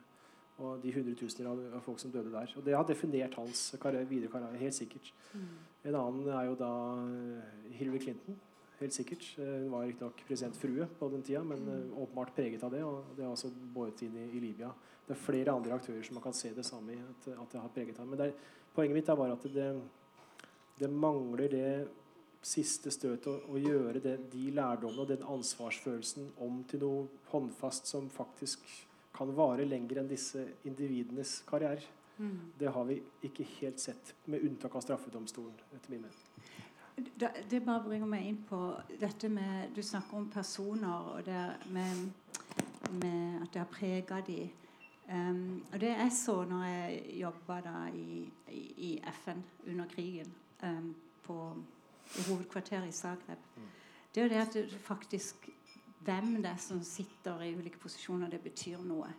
og de hundretusener av, av, folk som døde der. Og Det har definert hans karriere, videre karriere, helt sikkert. Mm. En annen er jo da eh, Hillary Clinton. Helt sikkert. Eh, hun var riktignok presidentfrue på den tida, men mm. åpenbart preget av det. Og det er også båret inn i, i, Libya. Det er flere andre aktører som man kan se det samme i. at, at det har preget ham. Men er, poenget mitt er bare at det, det mangler det siste støtet å, å gjøre det, de lærdommene og den ansvarsfølelsen om til noe håndfast som faktisk kan vare lenger enn disse individenes karriere. Mm. Det har vi ikke helt sett, med unntak av straffedomstolen. etter min mening. Det, det bare bringer meg inn på dette med Du snakker om personer, og det med, med at det har prega de. Um, og det jeg så når jeg jobba i, i, i, FN under krigen, um, på, hovedkvarteret i Zagreb, det er jo det at det faktisk hvem det er som sitter i ulike posisjoner, det betyr noe.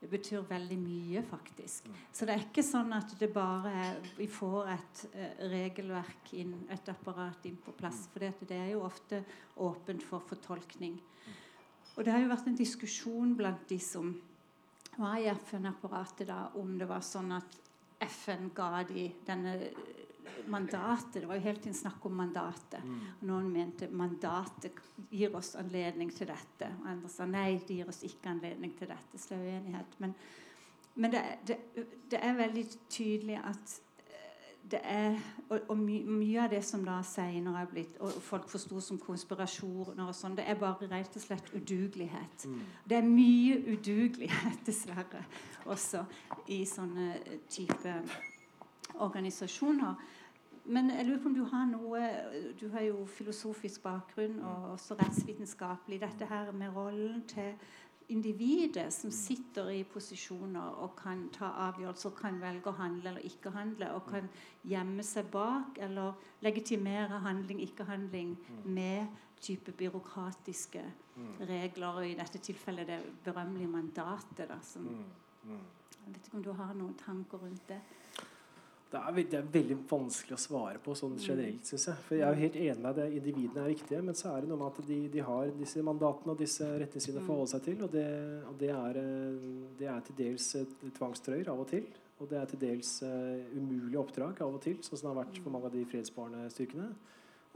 Det betyr veldig mye, faktisk. Så det er ikke sånn at det bare er Vi får et uh, regelverk inn, et apparat inn på plass. Mm. For det er jo ofte åpent for fortolkning. Og det har jo vært en diskusjon blant de som var i FN-apparatet, da, om det var sånn at FN ga de denne mandatet. Det var jo hele tiden snakk om mandatet. Mm. Noen mente mandatet gir oss anledning til dette. Og andre sa nei, det gir oss ikke anledning til dette. Så det er uenighet. Men, men det, det, det, er veldig tydelig at eh, det er Og, og my, mye av det som da seinere er blitt Og folk forsto som konspirasjoner og sånn, det er bare rett og slett udugelighet. Mm. Det er mye udugelighet, dessverre, også i sånne type organisasjoner. Men jeg lurer på om du har noe Du har jo filosofisk bakgrunn og også rettsvitenskapelig. Dette her med rollen til individet som sitter i posisjoner og kan ta avgjørelser, kan velge å handle eller ikke handle, og kan gjemme seg bak eller legitimere handling, ikke-handling med type byråkratiske regler, og i dette tilfellet det berømmelige mandatet. Da, som, jeg vet ikke om du har noen tanker rundt det? Det er, det er, veldig vanskelig å svare på sånn generelt, syns jeg. For jeg er jo helt enig med at individene er viktige, men så er det noe med at de, de har disse mandatene og disse retningslinjene å forholde seg til. Og, det, og det, er, eh, det, er, til dels tvangstrøyer av og til. Og det er til dels uh, umulige oppdrag av og til, sånn som det har vært for mange av de fredsbarende styrkene.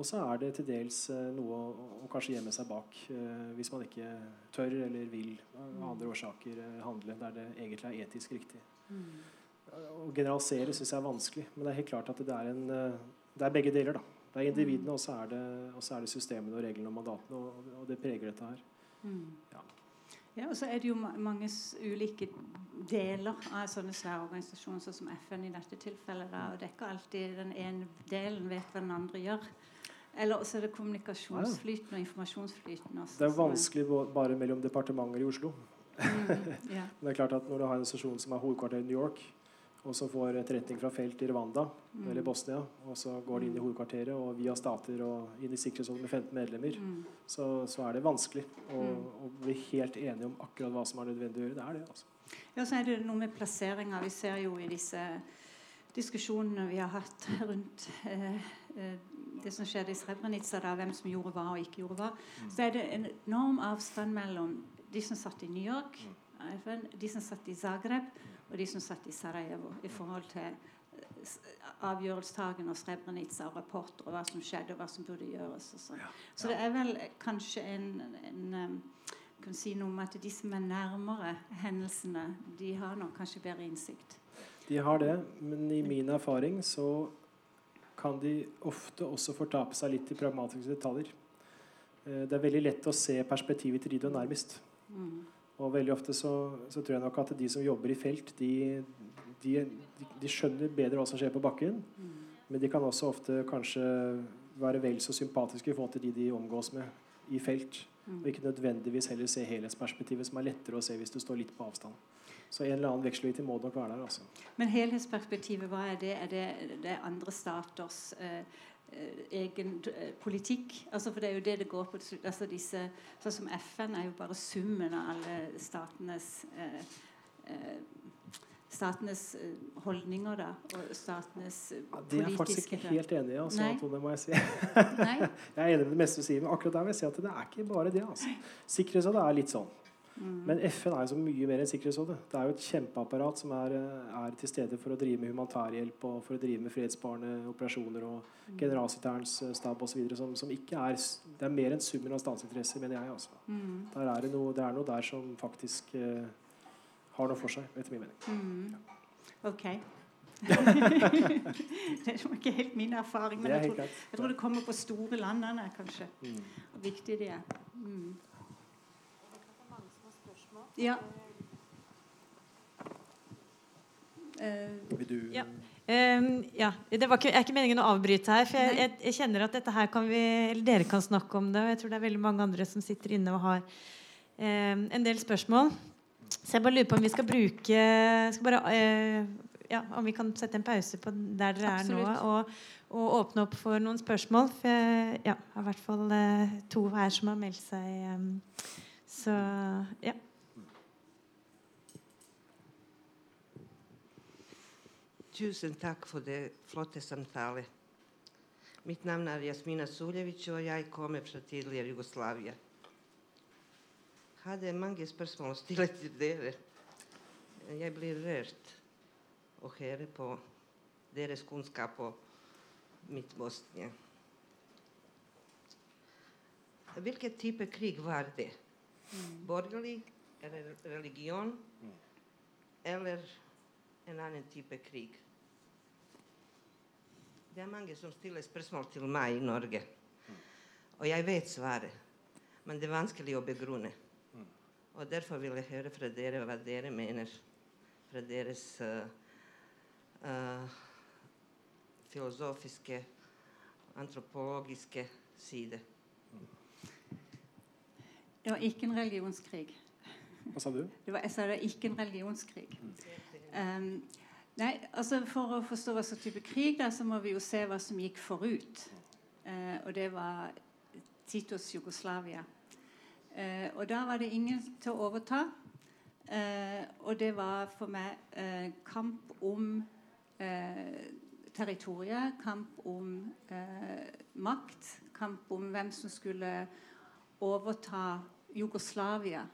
Og så er det til dels uh, noe å, å, kanskje gjemme seg bak uh, hvis man ikke tør eller vil av andre årsaker handle der det egentlig er etisk riktig. Mm. Å generalisere syns jeg er vanskelig, men det er helt klart at det er, en, eh, det er begge deler. da. Det er individene, og så er det, og så er det systemene og reglene og mandatene, og, og det preger dette her. Mm. Ja. Ja, og så er det jo mange ulike deler av sånne svære organisasjoner, sånn som FN i dette tilfellet. Da, og det er ikke alltid den ene delen vet hva den andre gjør. Eller også er det kommunikasjonsflyten og informasjonsflyten. Også, Det er vanskelig bare mellom departementer i Oslo. Mm, ja. Men det er klart at når du har en organisasjon som har hovedkvarter i New York, og så får etterretning fra felt i Rwanda Mm. eller Bosnia, og så går de inn i hovedkvarteret og via stater og inn i Sikkerhetsrådet med 15 medlemmer, Mm. så, så er det vanskelig å, Mm. å bli helt enige om akkurat hva som er nødvendig å gjøre. Det er det, altså. Ja, så er det noe med plasseringa. Vi ser jo i disse diskusjonene vi har hatt rundt eh, eh, det som skjedde i Srebrenica, da, hvem som gjorde hva og ikke gjorde hva, så er det en enorm avstand mellom de som satt i New York, FN, de som satt i Zagreb, og de som satt i Sarajevo, i forhold til eh, avgjørelstagen og Srebrenica og rapporter og hva som skjedde, og hva som burde gjøres. Og ja. Så det er vel kanskje en, en kan si noe om at de som er nærmere hendelsene, de har nok kanskje bedre innsikt. De har det, men i min erfaring så kan de ofte også fortape seg litt i pragmatiske detaljer. Eh, Det er veldig lett å se perspektivet til de du er nærmest. Mm. Og veldig ofte så, så tror jeg nok at de som jobber i felt, de, de, de, skjønner bedre hva som skjer på bakken. Mm. Men de kan også ofte kanskje være vel så sympatiske i forhold til de de omgås med i felt. Mm. Og ikke nødvendigvis heller se helhetsperspektivet, som er lettere å se hvis du står litt på avstand. Så en eller annen vekselvirkning må nok være der. altså. Men helhetsperspektivet, hva er det? Er det, det er andre staters eh, egen eh, politikk? Altså, for det er jo det det går på. Altså, disse, sånn som FN er jo bare summen av alle statenes eh, eh, Statenes eh, holdninger, da, og statenes politiske Ja, det er jeg faktisk ikke helt enig i. Altså. Tone, må jeg si. Jeg er enig med det meste du sier, men akkurat der vil jeg si at det er ikke bare det. altså. Sikkerhetsrådet er litt sånn. Mm. Men FN er jo så mye mer enn Sikkerhetsrådet. Det er jo et kjempeapparat som er, eh, er til stede for å drive med humanitærhjelp og for å drive med fredsbarende operasjoner og generalsekretærens eh, stab osv. Som, som ikke er Det er mer enn summen av statsinteresser, mener jeg. altså. Mm. Der er det, noe, det er noe der som faktisk uh, har noe for seg, etter min mening. Mm. Ok. det er ikke helt min erfaring, men jeg tror, jeg tror det kommer på store landene, kanskje. Mm. Hvor viktig de er. Mm. Ja. Vil du Ja. Um, ja, det var ikke, er ikke meningen å avbryte her. For jeg, jeg, jeg kjenner at dette her kan vi, eller dere kan snakke om det. Og jeg tror det er veldig mange andre som sitter inne og har um, en del spørsmål. Så jeg bare lurer på om vi skal bruke skal bare, uh, ja, Om vi kan sette en pause på der dere er nå, og, og åpne opp for noen spørsmål. For jeg ja, har i hvert fall uh, to her som har meldt seg. Um, så ja. Tusen tack för det flotta samtalet. Mitt namn är Jasmina Suljevic och jag kommer från tidigare Jugoslavien. Hade många spörsmål att ställa till er. Jag blir rörd och höra på deras kunskap om mitt Bosnien. Vilket typ av krig var det? Mm. Borgerlig eller religion? Mm. Eller en annan typ av krig? Det er mange som stiller spørsmål til meg i Norge. Og jeg vet svaret, men det er vanskelig å begrunne. Og Derfor vil jeg høre fra dere hva dere mener fra deres uh, uh, filosofiske, antropologiske side. det var ikke en religionskrig. Hva sa du? Det var, jeg sa det var ikke en religionskrig. Um, nei, altså For å forstå hva slags type krig, da, så må vi jo se hva som gikk forut. Eh, og det var Titos Jugoslavia. Eh, og da var det ingen til å overta. Eh, og det var for meg eh, kamp om eh, territoriet, kamp om eh, makt, kamp om hvem som skulle overta Jugoslavia.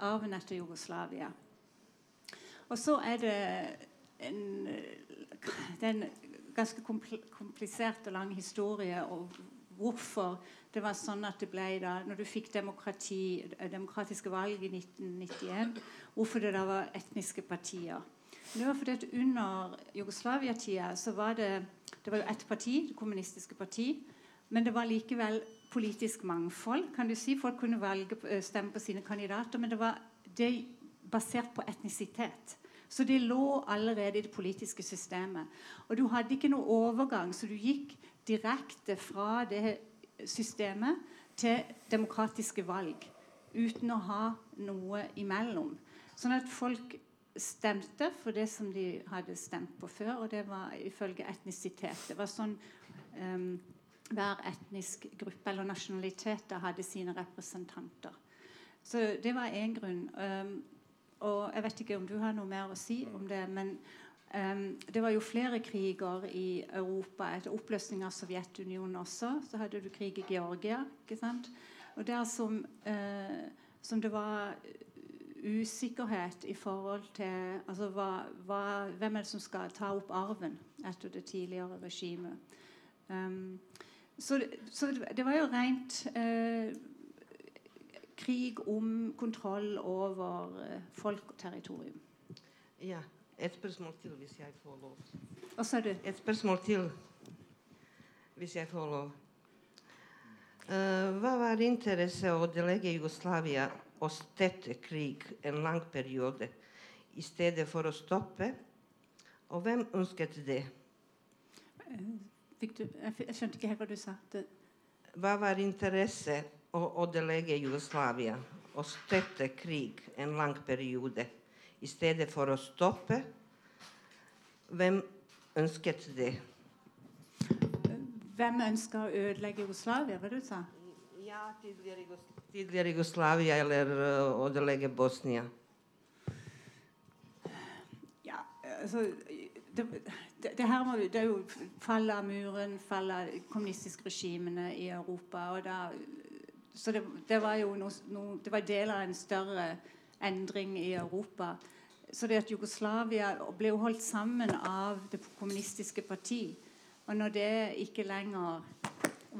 Arven etter Jugoslavia. Og så er det en, det er en ganske komplisert og lang historie og hvorfor det var sånn at det ble da, når du fikk eh, demokratiske valg i 1991, hvorfor det da var etniske partier. Det var fordi at Under Jugoslavia-tida så var det Det var jo ett parti, det kommunistiske parti. Men det var likevel politisk mangfold. kan du si. Folk kunne velge, eh, stemme på sine kandidater. Men det var det basert på etnisitet. Så det lå allerede i det politiske systemet. Og du hadde ikke noe overgang, så du gikk direkte fra det systemet til demokratiske valg. Uten å ha noe imellom. Sånn at folk stemte for det som de hadde stemt på før, og det var ifølge etnisitet. Det var sånn um, hver etnisk gruppe eller nasjonalitet hadde sine representanter. Så det var én grunn. Um, og jeg vet ikke om du har noe mer å si om det, men um, det var jo flere kriger i Europa. Etter oppløsning av Sovjetunionen også, så hadde du krig i Georgia. ikke sant? Og der som, uh, som det var usikkerhet i forhold til altså hva, hva, Hvem er det som skal ta opp arven etter det tidligere regimet? Um, så, så, det var jo rent uh, krig om kontroll over uh, folk og territorium. Ja. Et spørsmål til, hvis jeg får lov. Hva sa du? Et spørsmål til, hvis jeg får lov. Uh, hva var interesse å delegge Jugoslavia og støtte krig en lang periode i stedet for å stoppe? Og hvem ønsket det? Du, jeg skjønte ikke helt hva du sa. Det. Hva var interesse å, ødelegge Jugoslavia og støtte krig en lang periode i stedet for å stoppe? Hvem ønsket det? Hvem ønska å ødelegge Jugoslavia? Hva du sa Ja, tidligere, tidligere Jugoslavia eller å ødelegge Bosnia. Ja, altså det, det, det, her må, det er jo fallet av muren, fallet av kommunistiske regimene i Europa. og Da, så det, det, var jo no, no, det var del av en større endring i Europa. Så det at Jugoslavia ble jo holdt sammen av det kommunistiske parti. Og når det ikke lenger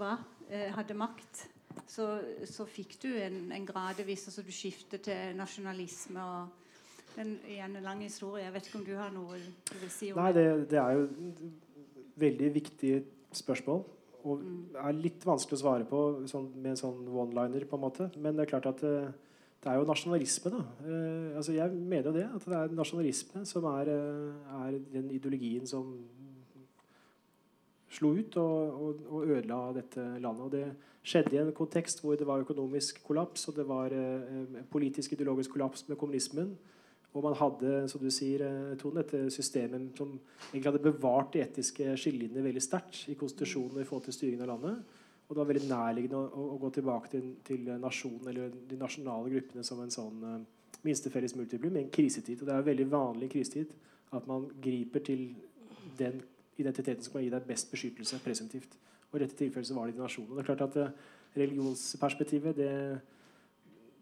var, eh, hadde makt, så, så fikk du en, en gradvis altså Du skiftet til nasjonalisme og den, igjen en lang historie. Jeg vet ikke om du har noe du vil si om Nei, det? Det er jo et veldig viktig spørsmål. Og er litt vanskelig å svare på sånn, med en sånn one-liner. på en måte. Men det er klart at eh, det er jo nasjonalisme. da. Uh, altså Jeg mener jo det. At det er nasjonalisme som er, eh, er den ideologien som slo ut og, og, og, ødela dette landet. Og det skjedde i en kontekst hvor det var økonomisk kollaps, og det var politisk ideologisk kollaps med kommunismen. Og man hadde som du sier, eh, Tone, dette systemet som egentlig hadde bevart de etiske skillelinjene veldig sterkt i konstitusjonen i forhold til styringen av landet. Og det var veldig nærliggende å, å, gå tilbake til, til, nasjonen eller de nasjonale gruppene som en sånn uh, minstefelles multiplum i en krisetid. Og det er veldig vanlig i krisetid at man griper til den identiteten som kan gi deg best beskyttelse presumptivt. Og i dette tilfellet så var det i nasjonen. Det er klart at uh, religionsperspektivet det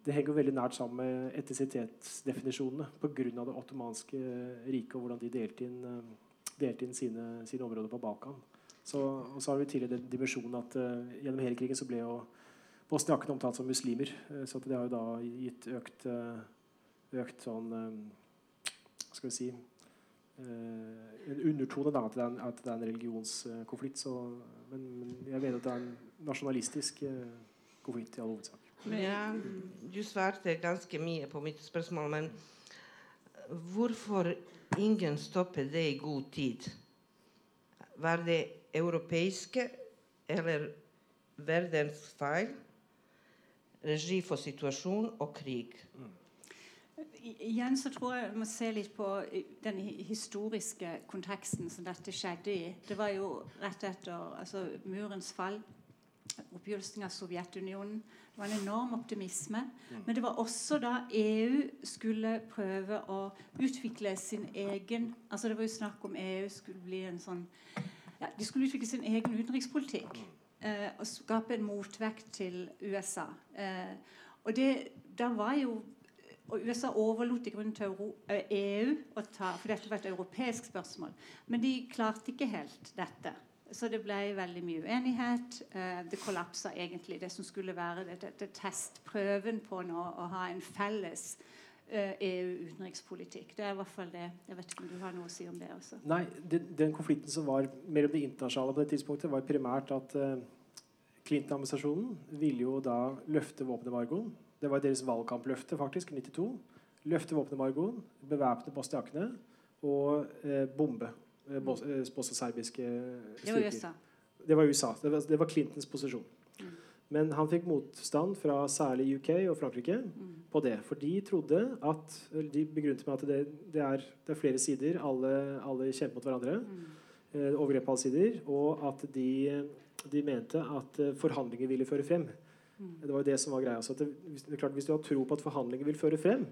det henger veldig nært sammen med etnisitetsdefinisjonene pga. det ottomanske riket og hvordan de delte inn, eh, delte inn sine, sine, områder på Balkan. Så, og så har vi tidligere den dimensjonen at uh, gjennom hele krigen så ble jo bosniakene omtalt som muslimer. Uh, så det har jo da gitt økt, uh, økt sånn Skal vi si En undertone da, at det er en, at det er en religionskonflikt. Så, men, men, jeg mener at det er en nasjonalistisk konflikt i all hovedsak. Ja, du svarte ganske mye på mitt spørsmål, men hvorfor ingen stoppet det i god tid? Var det europeiske eller verdens feil? Regi for situasjon og krig? Igjen så tror jeg vi må se litt på den historiske konteksten som dette skjedde i. Det var jo rett etter altså, murens fall, oppgjørelsen av Sovjetunionen var en enorm optimisme. Mm. Men det var også da EU skulle prøve å utvikle sin egen altså Det var jo snakk om EU skulle bli en sånn ja, De skulle utvikle sin egen utenrikspolitikk. Eh, og skape en motvekt til USA. Eh, og det, da var jo og USA overlot i grunnen til EU eh, e å ta For dette var et europeisk spørsmål. Men de klarte ikke helt dette. Så det ble veldig mye uenighet. Eh, det kollapsa egentlig, det som skulle være det, det, testprøven på nå, å ha en felles eh, EU-utenrikspolitikk. Det er i hvert fall det. Jeg vet ikke om du har noe å si om det også. Nei, den, den konflikten som var mellom det internasjonale på det tidspunktet, var primært at uh, Clinton-administrasjonen ville jo da løfte våpenembargoen. Det var deres valgkampløfte faktisk, i 92. Løfte våpenembargoen, bevæpne bosniakene og uh, bombe uh, bosnisk-serbiske Det var USA. Det var USA. Det var, det var Clintons posisjon. Mm. Men han fikk motstand fra særlig UK og Frankrike Mm. på det. For de trodde at De begrunnet med at det, det, er, det er flere sider. Alle, alle kjemper mot hverandre. Mm. Eh, overgrep på alle sider. Og at de, de mente at eh, forhandlinger ville føre frem. Mm. Det var jo det som var greia. Så at det, klart, hvis du har tro på at forhandlinger vil føre frem,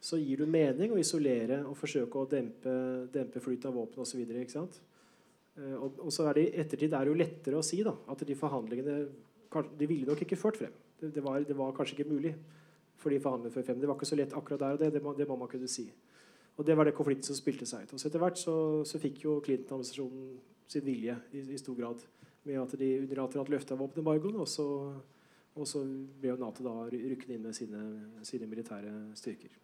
så gir du mening å isolere og forsøke å dempe, dempe flyt av våpen osv. Eh, Og, og så er det i ettertid er det jo lettere å si da, at de forhandlingene de ville nok ikke ført frem. Det, det, var, det var kanskje ikke mulig for de forhandlingene før frem. Det var ikke så lett akkurat der og det. Det må, det må man kunne si. Og det var det konflikten som spilte seg ut. Og så etter hvert så, så fikk jo Clinton-administrasjonen sin vilje i, i stor grad med at de unilateralt løfta våpenembargoen, og så, og så ble jo Nato da rykkende inn med sine, sine militære styrker.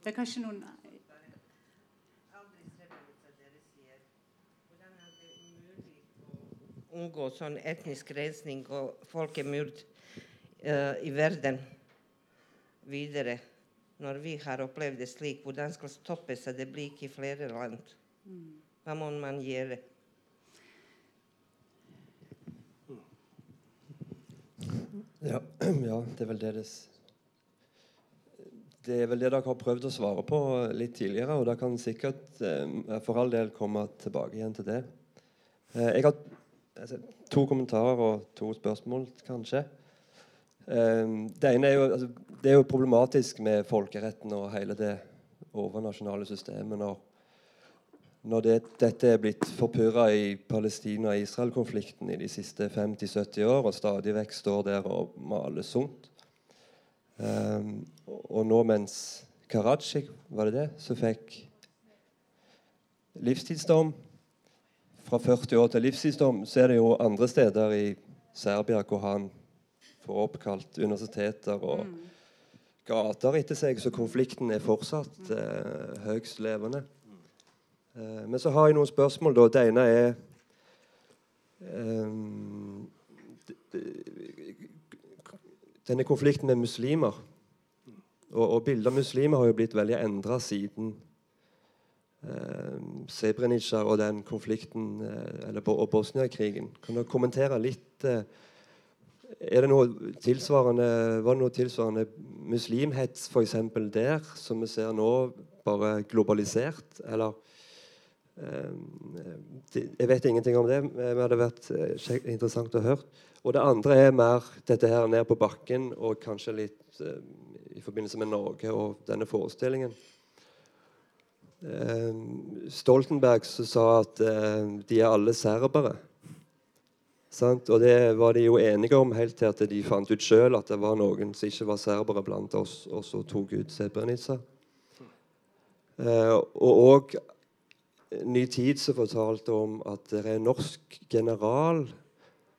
Det er kanskje noen unngå sånn etnisk rensning og folkemord uh, i verden videre. Når vi har opplevd det slik, hvordan skal stoppe så det blir ikke flere land? Hva må man gjøre? Ja, ja, det er vel det det er vel det dere har prøvd å svare på litt tidligere, og dere kan sikkert eh, for all del komme tilbake igjen til det. Eh, jeg har altså, to kommentarer og to spørsmål, kanskje. Eh, det ene er jo altså, Det er jo problematisk med folkeretten og hele det overnasjonale systemet når, når det, dette er blitt forpurra i Palestina-Israel-konflikten i de siste 50-70 år, og stadig vekk står der og maler sunt. Um, og nå mens Karadzic var det det, så fikk livstidsdom Fra 40 år til livstidsdom, så er det jo andre steder i Serbia hvor han får oppkalt universiteter og Mm. gater etter seg, så konflikten er fortsatt eh, høyst levende. Eh, men så har jeg noen spørsmål. da. Det ene er d- Denne konflikten med muslimer. Og, og bildet av muslimer har jo blitt veldig endra siden eh, Srebrenica og den konflikten, eh, eller og Bosnia-krigen. Kan du kommentere litt eh, er det noe tilsvarende, Var det noe tilsvarende muslimhets eksempel der, som vi ser nå, bare globalisert? Eller eh, Jeg vet ingenting om det, men det hadde vært eh, interessant å høre. Og det andre er mer dette her ned på bakken, og kanskje litt eh, i forbindelse med Norge og denne forestillingen. Eh, Stoltenberg sa at eh, de er alle serbere. Sant? Og det var de jo enige om helt til at de fant ut sjøl at det var noen som ikke var serbere blant oss, og så tok ut Sebrenica. Eh, og òg Ny Tid som fortalte om at det er en norsk general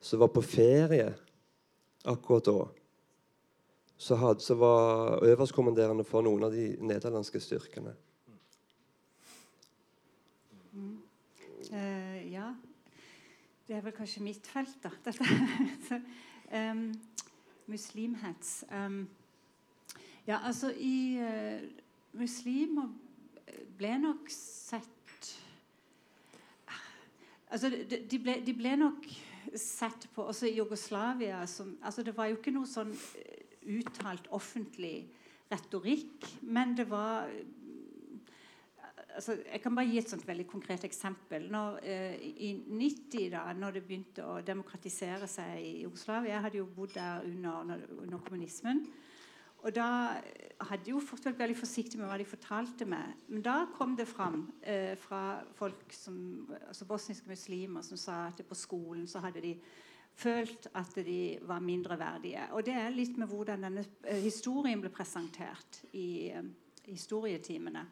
som var på ferie akkurat da. Så, hadde, så var øverstkommanderende for noen av de nederlandske styrkene. Eh, ja. Det er vel kanskje mitt felt, da. Dette. um, muslimhets. Um, ja, altså i uh, Muslimer ble nok sett Altså, de, de, ble, de ble nok sett på Også i Jugoslavia som altså Det var jo ikke noe sånn eh, uttalt offentlig retorikk, men det var altså, Jeg kan bare gi et sånt veldig konkret eksempel. Når, eh, I 90, da når det begynte å demokratisere seg i Jugoslavia Jeg hadde jo bodd der under, under kommunismen. Og da hadde jo fort vært veldig forsiktig med hva de fortalte meg. Men da kom det fram eh, fra folk som, altså bosniske muslimer som sa at på skolen så hadde de følt at de var mindreverdige. Og det er litt med hvordan denne eh, historien ble presentert i eh, historietimene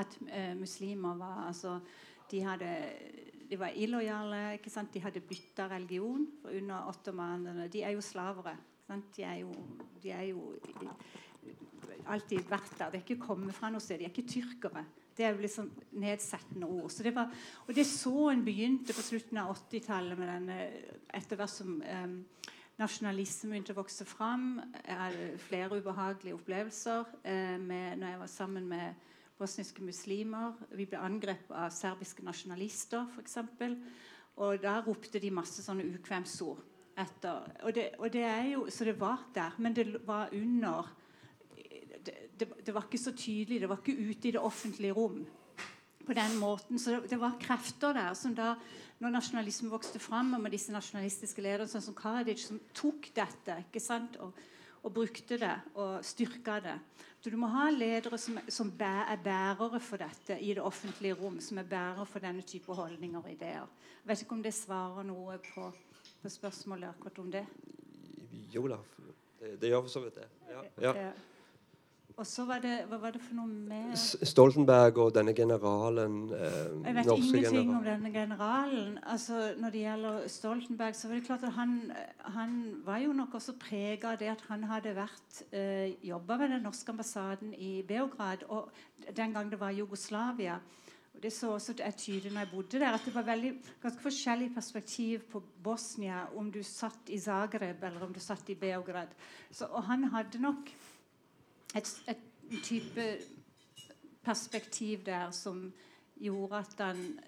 at eh, muslimer var altså, de, hadde, de var illojale. De hadde bytta religion under ottomanene. De er jo slavere. Sant? De er jo, de er jo alltid vært der. De er ikke kommet fra noe sted. De er ikke tyrkere. Det er jo liksom nedsettende ord. Så det var, og det så en begynte på slutten av 80-tallet med denne Etter hvert som um, nasjonalisme begynte å vokse fram. Jeg hadde flere ubehagelige opplevelser eh, med, når jeg var sammen med bosniske muslimer. Vi ble angrepet av serbiske nasjonalister, f.eks. Og da ropte de masse sånne ukvemsord etter. Og det, og det er jo, så det var der, men det var under det, det, det, var ikke så tydelig. Det var ikke ute i det offentlige rom på den måten. Så det, var krefter der som da når nasjonalismen vokste fram, og med disse nasjonalistiske lederne sånn som Karadzic, som tok dette ikke sant, og, og brukte det og styrka det. Så Du må ha ledere som, som er bærere for dette i det offentlige rom, som er bærere for denne type holdninger og ideer. Jeg vet ikke om det svarer noe på, på spørsmålet akkurat om det? Jo da, det, det gjør for så vidt det. Ja. ja. Og så var det, Hva var det for noe med Stoltenberg og denne generalen. Eh, jeg vet ingenting general. om denne generalen. Altså, når det gjelder Stoltenberg, så var det klart at han, han var jo nok også prega av det at han hadde vært eh, jobba ved den norske ambassaden i Beograd og den gang det var Jugoslavia. Det så også er tydelig når jeg bodde der, at det var veldig ganske forskjellig perspektiv på Bosnia om du satt i Zagreb eller om du satt i Beograd. Så, og han hadde nok et, et type perspektiv der som gjorde at han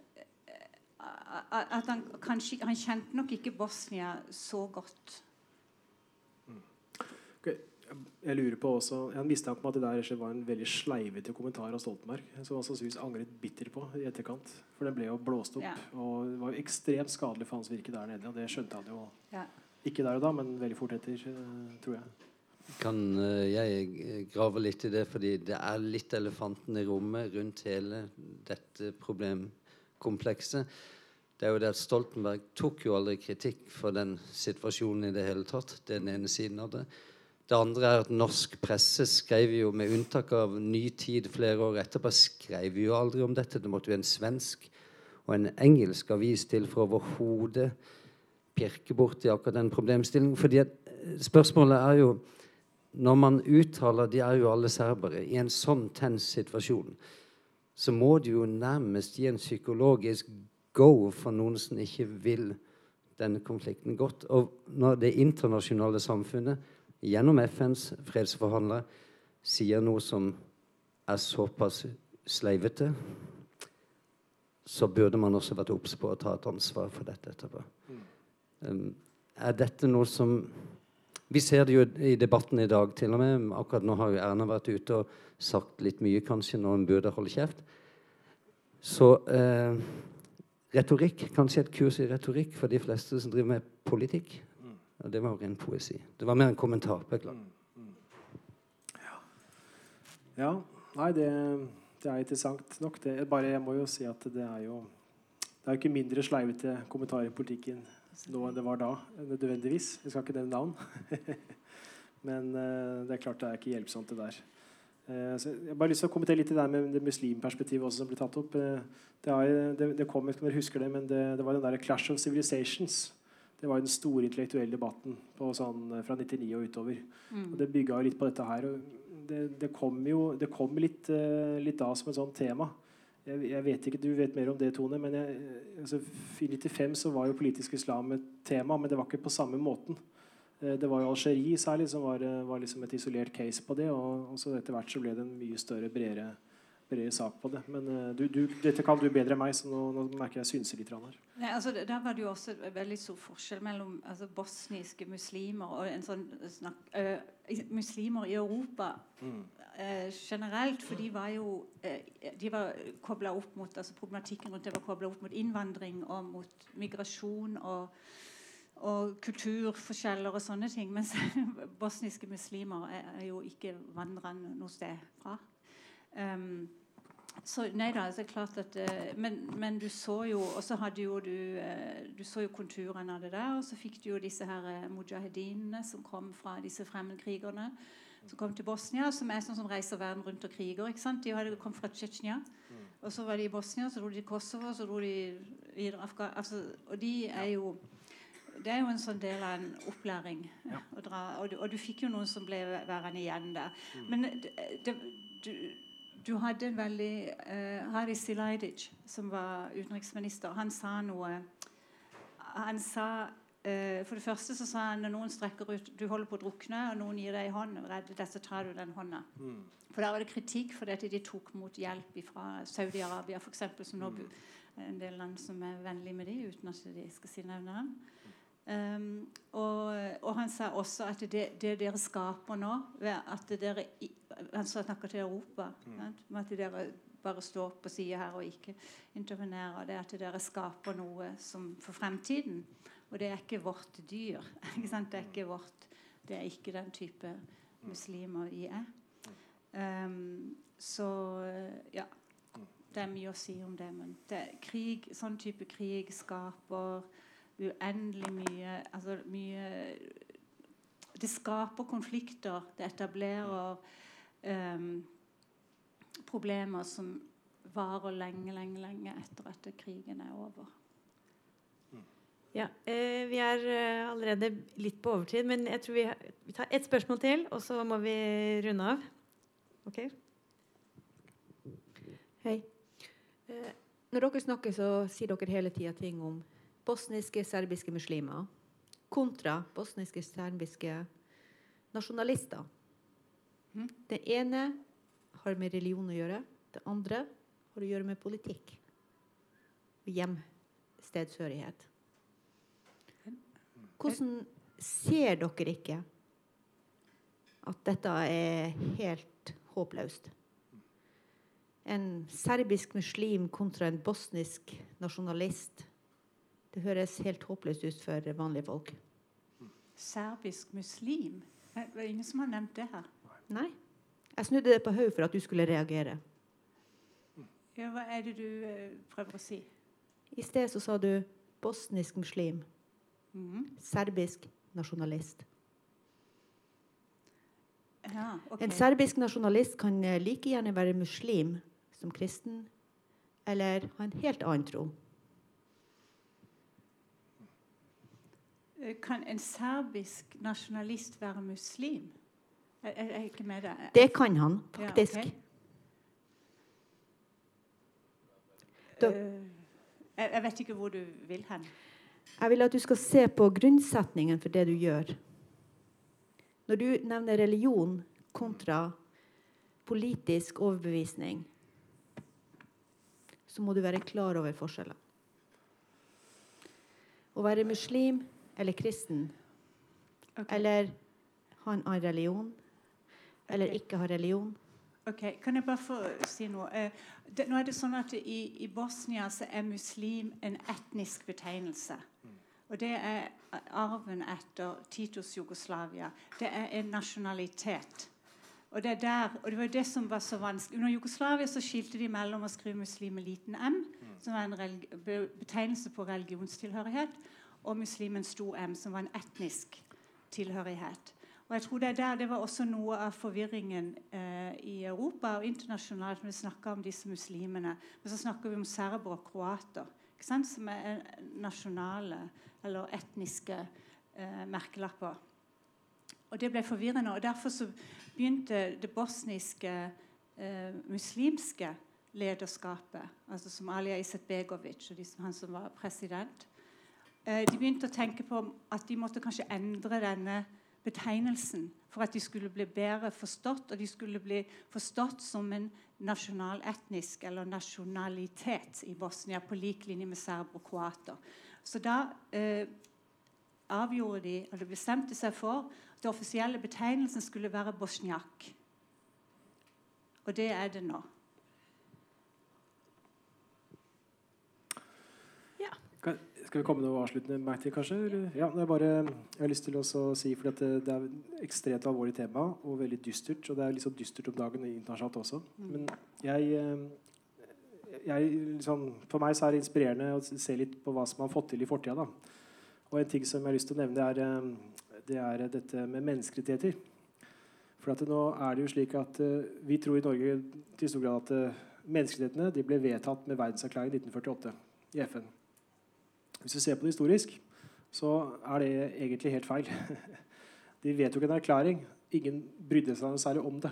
at han kanskje Han kjente nok ikke Bosnia så godt. Jeg lurer på også Jeg har mistanke om at det der var en veldig sleivete kommentar av Stoltenberg. Som han sannsynligvis angret bitter på i etterkant. For den ble jo blåst opp. Ja. Og det var jo ekstremt skadelig for hans virke der nede. Og det skjønte han jo ja. ikke der og da, men veldig fort etter, eh, tror jeg kan eh, jeg grave litt i det, fordi det er litt elefanten i rommet rundt hele dette problemkomplekset. Det er jo det at Stoltenberg tok jo aldri kritikk for den situasjonen i det hele tatt. Det er den ene siden av det. Det andre er at norsk presse skrev jo, med unntak av Ny Tid flere år etterpå, skrev jo aldri om dette. Det måtte jo en svensk og en engelsk avis til for overhodet pirke borti akkurat den problemstillingen. fordi at spørsmålet er jo når man uttaler De er jo alle serbere. I en sånn tens situasjon så må det jo nærmest gi en psykologisk go for noen som ikke vil denne konflikten godt. Og når det internasjonale samfunnet gjennom FNs fredsforhandlere sier noe som er såpass sleivete, så burde man også vært obs på å ta et ansvar for dette etterpå. Mm. Um, er dette noe som vi ser det jo i debatten i dag til og med. Akkurat nå har jo Erna vært ute og sagt litt mye kanskje når hun burde holde kjeft. Så uh, retorikk, kanskje et kurs i retorikk for de fleste som driver med politikk. Ja, det var jo ren poesi. Det var mer en kommentar. Beklager. Mm, mm. Ja. ja. Nei, det, det, er interessant nok. Det, bare, jeg må jo si at det er jo Det er jo ikke mindre sleivete kommentarer i politikken nå enn det var da, nødvendigvis. Vi skal ikke nevne navn. Men uh, det er klart det er ikke hjelpsomt, det der. Uh, jeg har bare lyst til å kommentere litt det der med det muslimperspektivet også som ble tatt opp. Uh, det, er, det, det, kom, dere husker det, men det, det var den der Clash of Civilizations. Det var den store intellektuelle debatten sånn, fra 99 og utover. Mm. Og Det bygga litt på dette her. Det, det kom jo det kom litt, litt da som et sånt tema jeg, jeg, vet ikke, Du vet mer om det, Tone. men jeg, altså, I 95 så var jo politisk islam et tema, men det var ikke på samme måten. Eh, det var jo Algerie særlig som var, eh, var liksom et isolert case på det. Og, og så etter hvert så ble det en mye større, bredere, bredere sak på det. Men uh, du, du, dette kan du bedre enn meg, så nå, nå merker jeg synser litt. her. Nei, altså, der var det jo også veldig stor forskjell mellom altså, bosniske muslimer og en sånn snakk, uh, muslimer i Europa. Mm eh, generelt, for de var jo eh, de var opp mot altså Problematikken rundt det var kobla opp mot innvandring og mot migrasjon og, og kulturforskjeller og sånne ting. Mens bosniske muslimer er, er jo ikke vandrende noe sted fra. Um, så nei da, det er klart at uh, men, men, du så jo Og så hadde jo du uh, Du så jo konturene av det der. Og så fikk du jo disse her uh, mujahedinene som kom fra disse fremmedkrigerne som kom til Bosnia, som er sånn som reiser verden rundt og kriger. ikke sant? De hadde kommet fra Tsjetsjenia. Og så var de i Bosnia, så dro de til Kosovo, så dro de videre Afghan... Altså, og de er jo det er jo en sånn del av en opplæring. Ja. dra, og, du, og du fikk jo noen som ble værende igjen der. Mm. Men det, det, du, du hadde en veldig uh, Hari Silajdic, som var utenriksminister, han sa noe Han sa uh, For det første så sa han når noen strekker ut Du holder på å drukne, og noen gir deg en hånd, redd deg, så tar du den hånda. Mm. For der var det kritikk for at de tok mot hjelp fra Saudi-Arabia, f.eks., som nå mm. en del land som er vennlige med de, uten at de skal si navnet dem. Um, og, og han sa også at det, det dere skaper nå ved at dere Han snakker til Europa. sant? Om at dere bare står på sida her og ikke intervenerer. Det er at dere skaper noe som for fremtiden. Og det er ikke vårt dyr. Ikke sant? Det er ikke vårt Det er ikke den type muslimer vi er. Um, så ja. Det er mye å si om det, men det, krig, sånn type krig skaper uendelig mye Altså mye Det skaper konflikter. Det etablerer um, problemer som varer lenge, lenge, lenge etter at krigen er over. Ja, eh, Vi er eh, allerede litt på overtid, men jeg tror vi, vi tar ett spørsmål til, og så må vi runde av. Ok? Hei. Eh, når dere snakker, så sier dere hele tida ting om bosniske, serbiske muslimer kontra bosniske, serbiske nasjonalister. Mhm. Det ene har med religion å gjøre. Det andre har å gjøre med politikk. Og hjemstedshørighet. Hvordan ser dere ikke at dette er helt håpløst? en serbisk muslim kontra en bosnisk nasjonalist. Det høres helt håpløst ut for vanlige folk. Serbisk muslim? Det er ingen som har nevnt det her. Nei. Jeg snudde det på hodet for at du skulle reagere. Ja, hva er det du eh, prøver å si? I sted så sa du bosnisk muslim. Mhm. Serbisk nasjonalist. Ja, okay. En serbisk nasjonalist kan eh, like gjerne være muslim som kristen, eller ha en helt annen tro. Kan en serbisk nasjonalist være muslim? Jeg, er ikke med deg. Det kan han Ja, faktisk. ok. Da- Eh, jeg, jeg vet ikke hvor du vil hen. Jeg vil at du skal se på grunnsetningen for det du gjør. Når du nevner religion kontra politisk overbevisning, så må du være klar over forskjellene. Å være muslim eller kristen, Okay. eller ha en annen religion, eller Ok. ikke ha religion Ok, Kan jeg bare få si noe? Eh, det, nå er det sånn at i, I Bosnia så er muslim en etnisk betegnelse. Og det er arven etter Titos Jugoslavia. Det er en nasjonalitet. Og det, er der, og det var jo det som var så vanskelig. Under Jugoslavia så skilte de mellom å skrive muslim med liten m, som var en religi- betegnelse på religionstilhørighet, og muslimen m, som var en etnisk tilhørighet. Og jeg tror Det er der det var også noe av forvirringen eh, i Europa og internasjonalt når vi snakker om disse muslimene. Men så snakker vi om serbere og kroater, som er eh, nasjonale eller etniske eh, merkelapper. Og Det ble forvirrende. og Derfor så begynte det bosniske eh, muslimske lederskapet, altså som Alija Izetbegovic og de han som var president, de begynte å tenke på at de måtte kanskje endre denne betegnelsen for at de skulle bli bedre forstått, og de skulle bli forstått som en nasjonal etnisk eller nasjonalitet i Bosnia på lik linje med serber og kroater. Så da eh, avgjorde de, eller bestemte seg for at den offisielle betegnelsen skulle være bosniak. Og det er det nå. Kan- Skal vi komme med noe avsluttende til, kanskje? Ja, det er bare, jeg har lyst til å si, for det, det er et ekstremt alvorlig tema og veldig dystert. Og det er litt sånn dystert om dagen internasjonalt også. Men jeg, eh, jeg liksom, For meg så er det inspirerende å se litt på hva som har fått til i fortida. Og en ting som jeg har lyst til å nevne, det er, eh, det er dette med menneskerettigheter. For at nå er det jo slik at eh, Vi tror i Norge til stor grad at menneskerettighetene ble vedtatt med verdenserklæringen 1948 i FN. Hvis vi ser på det historisk, så er det egentlig helt feil. De vedtok en erklæring. Ingen brydde seg noe særlig om det.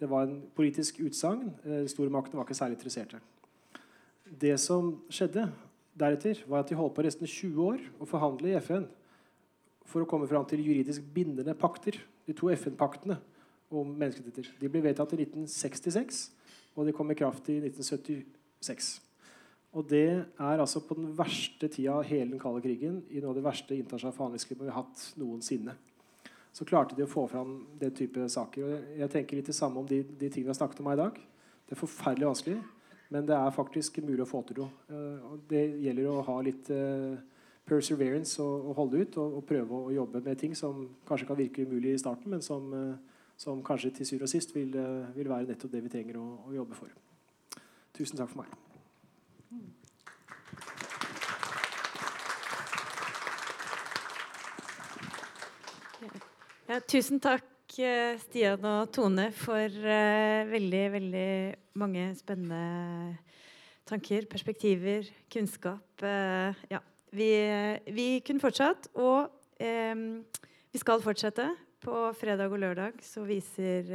Det var en politisk utsagn. Eh, Stormaktene var ikke særlig interesserte. Det som skjedde deretter, var at de holdt på resten av 20 år å forhandle i FN for å komme fram til juridisk bindende pakter. De to FN-paktene om menneskerettigheter. De ble vedtatt i 1966, og de kom i kraft i 1976. Og det er altså på den verste tida av hele den kalde krigen, i noe av det verste internasjonale forhandlingsklimaet vi har hatt noensinne. Så klarte de å få fram den type saker. Og jeg tenker litt det samme om de, de tingene vi har snakket om her i dag. Det er forferdelig vanskelig, men det er faktisk mulig å få til noe. Uh, og det gjelder å ha litt uh, perseverance og, og, holde ut og, og, prøve å, jobbe med ting som kanskje kan virke umulig i starten, men som, uh, som kanskje til syvende og sist vil, vil, være nettopp det vi trenger å, å jobbe for. Tusen takk for meg. Ja, tusen takk, eh, Stian og Tone, for uh, veldig, veldig mange spennende tanker, perspektiver, kunnskap. Uh, ja, vi, vi, kunne fortsatt, og um, vi skal fortsette. På fredag og lørdag så viser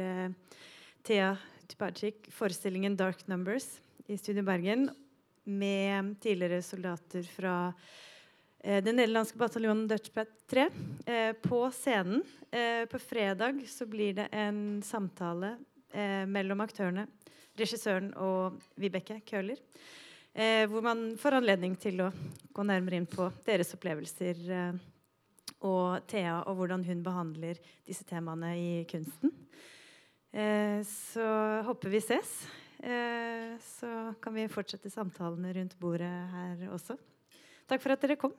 Thea Tupacic forestillingen 'Dark Numbers' i Studio Bergen med tidligere soldater fra eh, den nederlandske bataljonen Dutchbat 3 eh, på scenen. Eh, på fredag så blir det en samtale eh, mellom aktørene, regissøren og Vibeke Køhler. Eh, hvor man får anledning til å gå nærmere inn på deres opplevelser eh, og Thea og hvordan hun behandler disse temaene i kunsten. så håper vi ses. Eh, så kan vi fortsette samtalene rundt bordet her også. Takk for at dere kom.